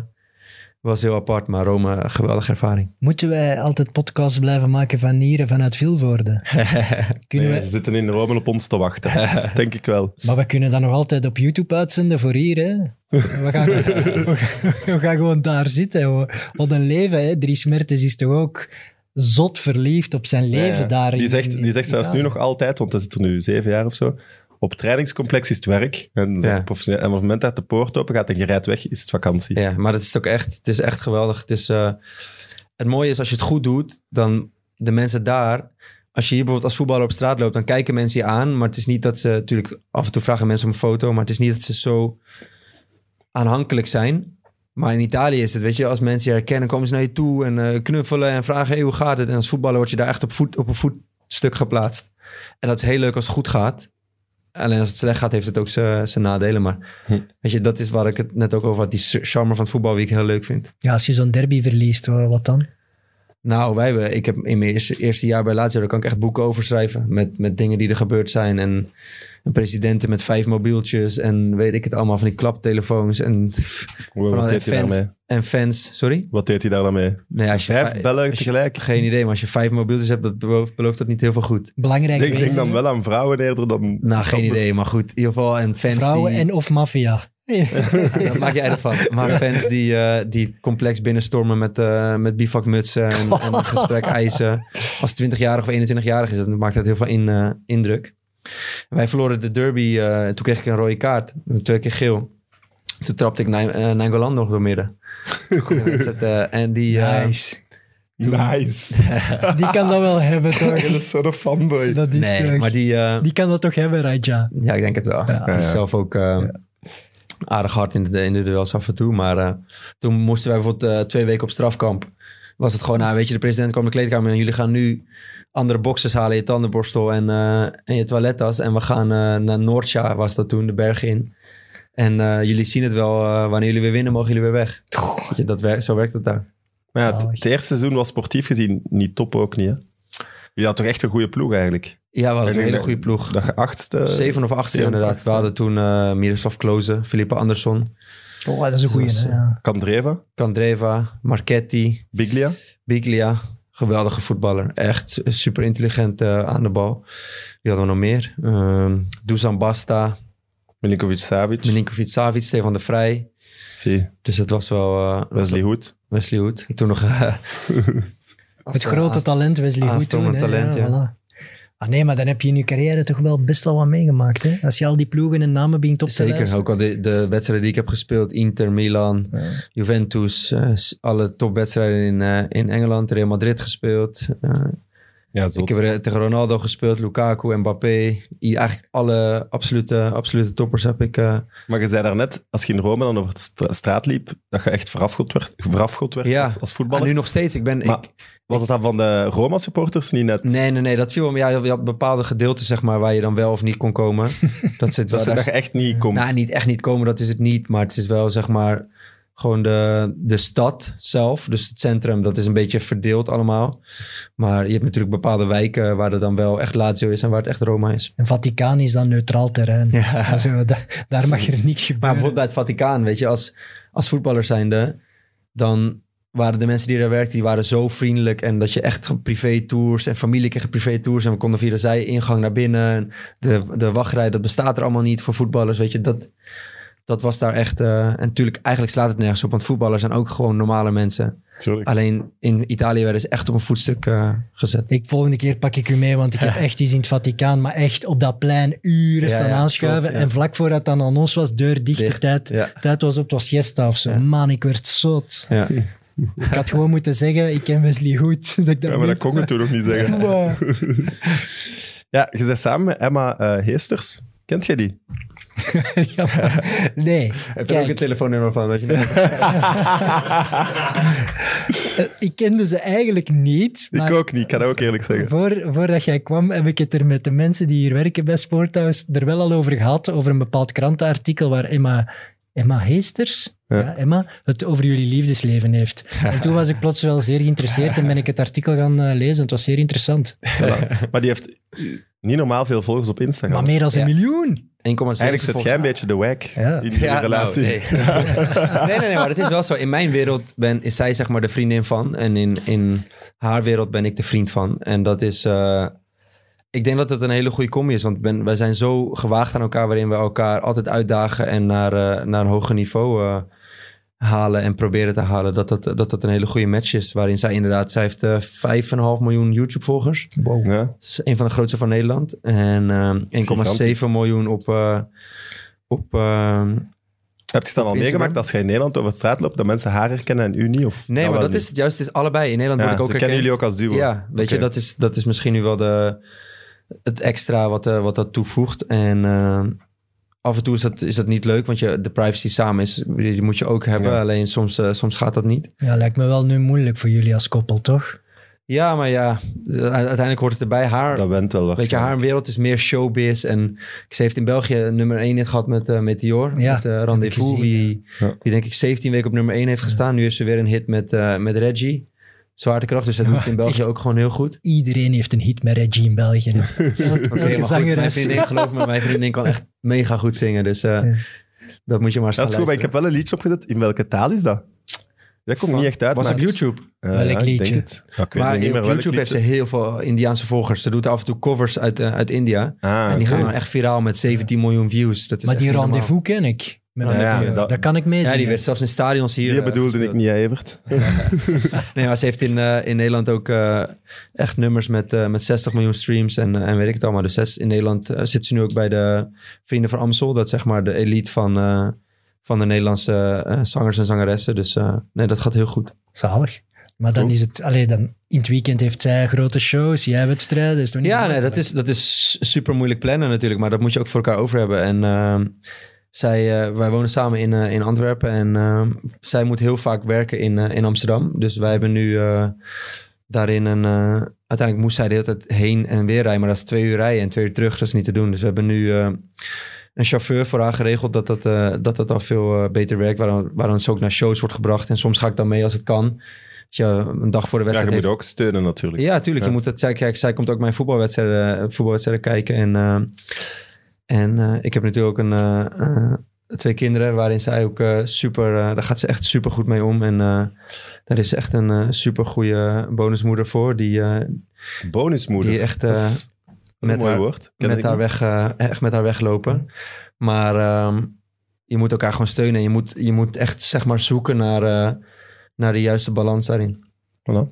was heel apart, maar Rome, een geweldige ervaring. Moeten wij altijd podcasts blijven maken van Nieren vanuit Vilvoorde? Kunnen Nee, wij, Ze zitten in Rome op ons te wachten. Denk ik wel. maar we kunnen dat nog altijd op YouTube uitzenden voor hier. Hè? We, gaan, we, gaan, we gaan gewoon daar zitten. Wat een leven. Hè? Dries Mertens is toch ook zot verliefd op zijn leven Ja, daar. Die zegt, in die zegt zelfs nu nog altijd, want hij zit er nu zeven jaar of zo. Op het trainingscomplex is het werk. En, Ja. professioneel, en op het moment dat de poort open gaat en je rijdt weg, is het vakantie. Ja, maar het is ook echt, het is echt geweldig. Het, is, eh, het mooie is als je het goed doet, dan de mensen daar. Als je hier bijvoorbeeld als voetballer op straat loopt, dan kijken mensen je aan. Maar het is niet dat ze, natuurlijk, af en toe vragen mensen om een foto. Maar het is niet dat ze zo aanhankelijk zijn. Maar in Italië is het, weet je, als mensen je herkennen, komen ze naar je toe en eh, knuffelen en vragen: hey, hoe gaat het? En als voetballer word je daar echt op, voet, op een voetstuk geplaatst. En dat is heel leuk als het goed gaat. Alleen als het slecht gaat, heeft het ook zijn nadelen. Maar Hm. weet je, dat is waar ik het net ook over had. Die charme van het voetbal, die ik heel leuk vind. Ja, als je zo'n derby verliest, wa- wat dan? Nou, wij hebben, ik heb in mijn eerste, eerste jaar bij Lazio, daar kan ik echt boeken over schrijven. Met, met dingen die er gebeurd zijn. En een presidenten met vijf mobieltjes. En weet ik het allemaal, van die klaptelefoons. En, Wow, van wat deed hij fans, en fans. Sorry? Wat deed hij daar dan mee? Nee, als je Vijf vij- bellen als je- tegelijk? Geen idee, maar als je vijf mobieltjes hebt, dat belooft, belooft dat niet heel veel goed. Belangrijk Ik denk dan wel aan vrouwen eerder dan... Nou, geen idee, maar goed. In ieder geval, en fans Vrouwen die... en of maffia. Dat maak jij ervan. Maar fans die, eh, die complex binnenstormen met, eh met bivakmutsen en, en gesprek eisen. Als 20-jarig of 21-jarig is, dan maakt dat heel veel in, eh, indruk. Wij verloren de derby, eh, toen kreeg ik een rode kaart. Twee keer geel. Toen trapte ik eh, Nainggolan nog door midden. Eh, en die... Nice. Nice. Die kan dat wel hebben, toch? Dat is zo'n fanboy. Dat is nee, toch- maar die... Die kan dat toch hebben, Raja? Ja, ik denk het wel. Ja. Hij is zelf ook eh, aardig hard in de, in de duels af en toe. Maar eh, toen moesten wij bijvoorbeeld twee weken op strafkamp. Was het gewoon, nou, weet je, de president kwam in de kleedkamer en jullie gaan nu andere boxes halen, je tandenborstel en, eh, en je toilettas. En we gaan eh, naar Noordsja, was dat toen, de berg in. En eh, jullie zien het wel, eh, wanneer jullie weer winnen, mogen jullie weer weg. Weet je, dat werkt, zo werkt het daar. Maar ja, het, eerste seizoen was sportief gezien niet top ook niet, hè? Jullie hadden toch echt een goede ploeg eigenlijk? Ja, we hadden Ik een hele goede ploeg. Dat achtste... Zeven of achtste inderdaad. achtste. We hadden toen eh Miroslav Klose, Filippe Andersson, Oh, dat is een hè? Ja. Kandreva, Kandreva, Marchetti, Biglia. Biglia, geweldige voetballer. Echt super intelligent eh, aan de bal. Wie hadden we nog meer? Ehm Dusan Basta, Milinkovic-Savic. Milinkovic Savic, Stefan de Vrij. Zie, Dus het was wel... eh, Wesley Hoed. Wesley Hoed. Toen nog... eh, Het grote talent Wesley toen. aanstormend hè. talent, ja. voilà. Ah, nee, maar dan heb je in je carrière toch wel best wel wat meegemaakt. Hè? Als je al die ploegen en namen begint op te Zeker, lijsten. ook al de, de wedstrijden die ik heb gespeeld. Inter, Milan, Ja. Juventus. eh, alle topwedstrijden in, eh, in Engeland. Real Madrid gespeeld. eh, Ja, Ik heb er tegen Ronaldo gespeeld, Lukaku, Mbappé. Eigenlijk alle absolute, absolute toppers heb ik. eh, Maar je zei daarnet, als je in Rome dan over de stra- straat liep, dat je echt verafgod werd, verafgod werd Ja. als, als ah, voetballer. nu nog steeds. Ik ben, Maar ik, was het dan van de Roma-supporters niet net? nee, nee, nee. Dat viel me. Ja, je had bepaalde gedeelten, zeg maar, waar je dan wel of niet kon komen. dat zit wel. Dat, daar- echt niet komt. nou, niet echt niet komen, dat is het niet. Maar het is wel, zeg maar. gewoon de, de stad zelf, dus het centrum, dat is een beetje verdeeld allemaal. Maar je hebt natuurlijk bepaalde wijken waar er dan wel echt Lazio is en waar het echt Roma is. En Vaticaan is dan neutraal terrein. Ja. Da- daar mag er niks Maar gebeuren. bijvoorbeeld bij het Vaticaan, weet je, als, als voetballer zijnde, dan waren de mensen die daar werkten, die waren zo vriendelijk. En dat je echt privé tours en familie kreeg privé tours. En we konden via de zijingang naar binnen. En de, de wachtrij, dat bestaat er allemaal niet voor voetballers, weet je. Dat, dat was daar echt... eh, en natuurlijk, eigenlijk slaat het nergens op, want voetballers zijn ook gewoon normale mensen. Tuurlijk. Alleen in Italië werden ze echt op een voetstuk eh, gezet. Ik, volgende keer pak ik u mee, want ik heb echt iets in het Vaticaan, maar echt op dat plein uren Ja, staan ja, aanschuiven. klopt, ja. En vlak voordat het dan aan ons was, deur dicht, de Dicht, tijd, ja. tijd was op, het was siesta of zo. Ja. Man, ik werd zot. Ja. Ik had gewoon moeten zeggen, ik ken Wesley goed. Dat ik dat Ja, maar dat kon je toen nog niet zeggen. Ja, je bent samen met Emma eh, Heesters. Kent jij die? Ja, maar- nee, Heb je er ook een telefoonnummer van? Je? eh, ik kende ze eigenlijk niet. Ik ook niet, ik kan dat ook eerlijk zeggen. Voor, voordat jij kwam, heb ik het er met de mensen die hier werken bij Sporthouse er wel al over gehad, over een bepaald krantenartikel waar Emma, Emma Heesters, Ja. ja. Emma, het over jullie liefdesleven heeft. En toen was ik plots wel zeer geïnteresseerd en ben ik het artikel gaan eh, lezen. Het was zeer interessant. Voilà. Maar die heeft niet normaal veel volgers op Instagram. Maar meer dan een Ja. miljoen. 1,7 Eigenlijk zit jij een beetje de wack Ja. in die Ja, relatie. nou, nee. nee, nee, nee, maar het is wel zo. In mijn wereld ben, is zij zeg maar de vriendin van. En in, in haar wereld ben ik de vriend van. En dat is... eh, ik denk dat het een hele goede combi is. Want ben, wij zijn zo gewaagd aan elkaar... waarin we elkaar altijd uitdagen... en naar, eh, naar een hoger niveau eh, halen en proberen te halen. Dat dat, dat dat een hele goede match is. Waarin zij inderdaad... Zij heeft eh 5,5 miljoen YouTube-volgers. Ja. Dat is een van de grootste van Nederland. En eh 1,7 Gigantisch. miljoen op... eh, op eh, Heb je het dan al meegemaakt als jij in Nederland over de straat loopt, dat mensen haar herkennen en u niet? Of Nee, maar dat niet? is het juist. Het is allebei. In Nederland Ja, word ik ze ook kennen herkend. jullie ook als duo? Ja, weet je, dat is, dat is misschien nu wel de, het extra wat, eh, wat dat toevoegt. En eh, af en toe is dat, is dat niet leuk, want je, de privacy samen is, die moet je ook hebben. Ja. Alleen soms, eh, soms gaat dat niet. Ja, lijkt me wel nu moeilijk voor jullie als koppel, toch? Ja, maar ja, uiteindelijk hoort het erbij. Haar, Dat went wel weet je, haar wereld is meer showbiz. En ze heeft in België nummer 1 net gehad met eh Meteor. Ja, met Rendezvous, gezien, wie, Ja. wie denk ik 17 weken op nummer 1 heeft gestaan. Nu heeft ze weer een hit met, met Reggie. Zwaartekracht, dus dat doet het in België ook gewoon heel goed. Iedereen heeft een hit met Reggie in België. Elke, Oké, elke maar goed, mijn zangeres. vriendin, geloof me, mijn vriendin kan echt mega goed zingen. Dus eh, Ja. dat moet je maar eens Dat is goed, maar ik heb wel een liedje opgezet. In welke taal is dat? Dat komt niet echt uit. Was op YouTube. Eh, Welk ja, liedje? Ja, Maar niet op meer YouTube heeft ze heel veel Indiaanse volgers. Ze doet af en toe covers uit, eh, uit India. Ah, en die gaan dan echt viraal met 17 miljoen views. Dat is Maar die normaal. rendezvous ken ik. Met Ja, Mathieu. ja, dat- dat, kan ik meezingen. Ja, die werd zelfs in stadions hier. Die eh, bedoelde ik niet, Evert. Nee, maar ze heeft in, eh, in Nederland ook eh, echt nummers met, met 60 miljoen streams en, en weet ik het allemaal. Dus zes- in Nederland zit ze nu ook bij de Vrienden van Amstel. Dat is zeg maar de elite van, eh, van de Nederlandse eh, zangers en zangeressen. Dus eh, nee, dat gaat heel goed. Zalig. Maar dan is het... Allee, dan, in het weekend heeft zij grote shows, jij wedstrijden. Is toch niet Ja, nee, dat is, dat is super moeilijk plannen natuurlijk, maar dat moet je ook voor elkaar over hebben. En ehm, zij, eh, wij wonen samen in, eh, in Antwerpen en ehm, zij moet heel vaak werken in, eh, in Amsterdam. Dus wij hebben nu daarin een... uiteindelijk moest zij de hele tijd heen en weer rijden, maar dat is twee uur rijden en twee uur terug, dat is niet te doen. Dus we hebben nu een chauffeur voor haar geregeld dat dat, dat, dat al veel beter werkt, waarom, waarom ze ook naar shows wordt gebracht. En soms ga ik dan mee als het kan. Dus ja, een dag voor de Ja, wedstrijd je heeft- moet ook steunen natuurlijk. ja, tuurlijk. Ja. Je moet het, zij, kijk, zij komt ook mijn voetbalwedstrijden, voetbalwedstrijden kijken. En, eh, en eh, ik heb natuurlijk ook een, eh, eh, twee kinderen waarin zij ook eh, super... eh, daar gaat ze echt super goed mee om. En eh, daar is ze echt een super goede bonusmoeder voor. Die, eh, Bonusmoeder. die echt is, met haar- woord. Ken met ik haar, niet. weg, echt met haar weglopen. Maar ehm, je moet elkaar gewoon steunen. En je moet, je moet echt zeg maar zoeken naar, eh, naar de juiste balans daarin. Voilà.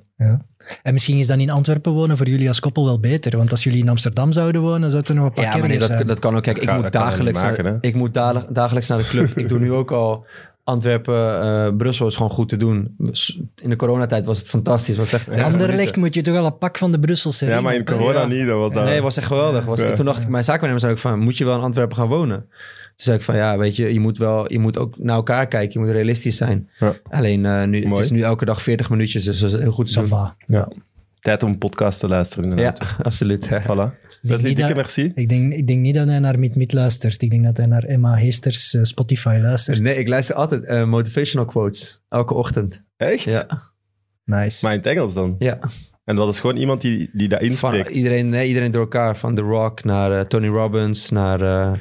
En misschien is dan in Antwerpen wonen voor jullie als koppel wel beter. Want als jullie in Amsterdam zouden wonen, zou er nog een paar Ja, maar nee, dat, zijn. dat kan ook. Kijk, ik moet dagelijks, maken, naar, ik moet dagelijks naar de club. ik doe nu ook al Antwerpen, eh, Brussel is gewoon goed te doen. In de coronatijd was het fantastisch. Was echt, echt Anderlecht moet je toch al een pak van de Brusselse Ja, maar in corona Ja. niet. Dat was dat. Nee, het was echt geweldig. Was, Ja. Toen dacht ik, mijn zaakwaarnemer zei ook van, moet je wel in Antwerpen gaan wonen? Toen zei ik van, ja, weet je, je moet wel, je moet ook naar elkaar kijken. Je moet realistisch zijn. Ja. Alleen, eh, nu, het is nu elke dag 40 minuutjes, dus dat is heel goed te Ça doen. va. Ja. Tijd om een podcast te luisteren in de Ja, absoluut. Voilà. Wesley, niet dikke dat- merci. Ik denk, ik denk niet dat hij naar Meet Meet luistert. Ik denk dat hij naar Emma Heesters eh, Spotify luistert. Nee, ik luister altijd eh, motivational quotes. Elke ochtend. Echt? Ja. Nice. Maar in het Engels dan? ja. En dat is gewoon iemand die, die dat Van inspreekt. iedereen, nee, iedereen door elkaar. Van The Rock naar eh, Tony Robbins naar... eh,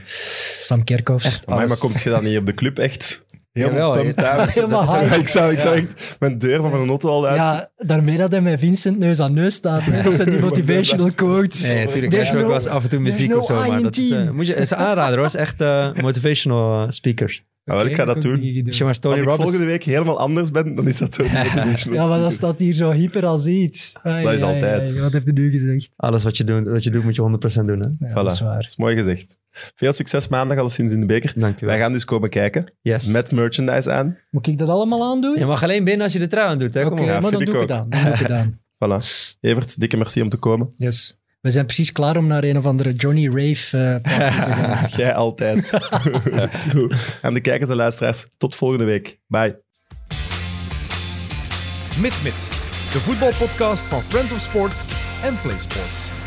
Sam Kerkhoff. Echt Maar, maar komt je dan niet op de club echt helemaal Jawel, ja. Helemaal hype. Ik zou, ik zou echt mijn deur van mijn auto al uit... Ja, daarmee dat hij met Vincent neus aan neus staat. Dat zijn die motivational quotes. Nee, natuurlijk. There's Er is ook no- wel eens af en toe muziek no of zo. Maar dat is, eh, team. moet je, het is een aanrader hoor. Het is echt motivational speakers. Ah, wel, ik ga dat doen. Als je maar Als Tony ik Robbins... volgende week helemaal anders ben, dan is dat zo. Ja, maar dat staat hier zo hyper als iets. Ai, Dat is ai, altijd. ai, Wat heeft u nu gezegd? Alles wat je, doet, wat je doet, moet je 100% doen. Hè? Ja, Voilà. dat is waar. Dat is mooi gezegd. Veel succes maandag, alleszins in de beker. Dankjewel. Wij gaan dus komen kijken Yes. met merchandise aan. Moet ik dat allemaal aandoen? Je mag alleen binnen als je de trui aan doet. Hè? Kom Oké. Ja, maar dan doe ik het aan. Dan doe ik het aan. Voilà. Evert, dikke merci om te komen. Yes. We zijn precies klaar om naar een of andere Johnny Rave eh party te gaan. Jij altijd. Goed. Aan de kijkers en luisteraars, tot volgende week. Bye. Mit Mit, de voetbalpodcast van Friends of Sports en Play Sports.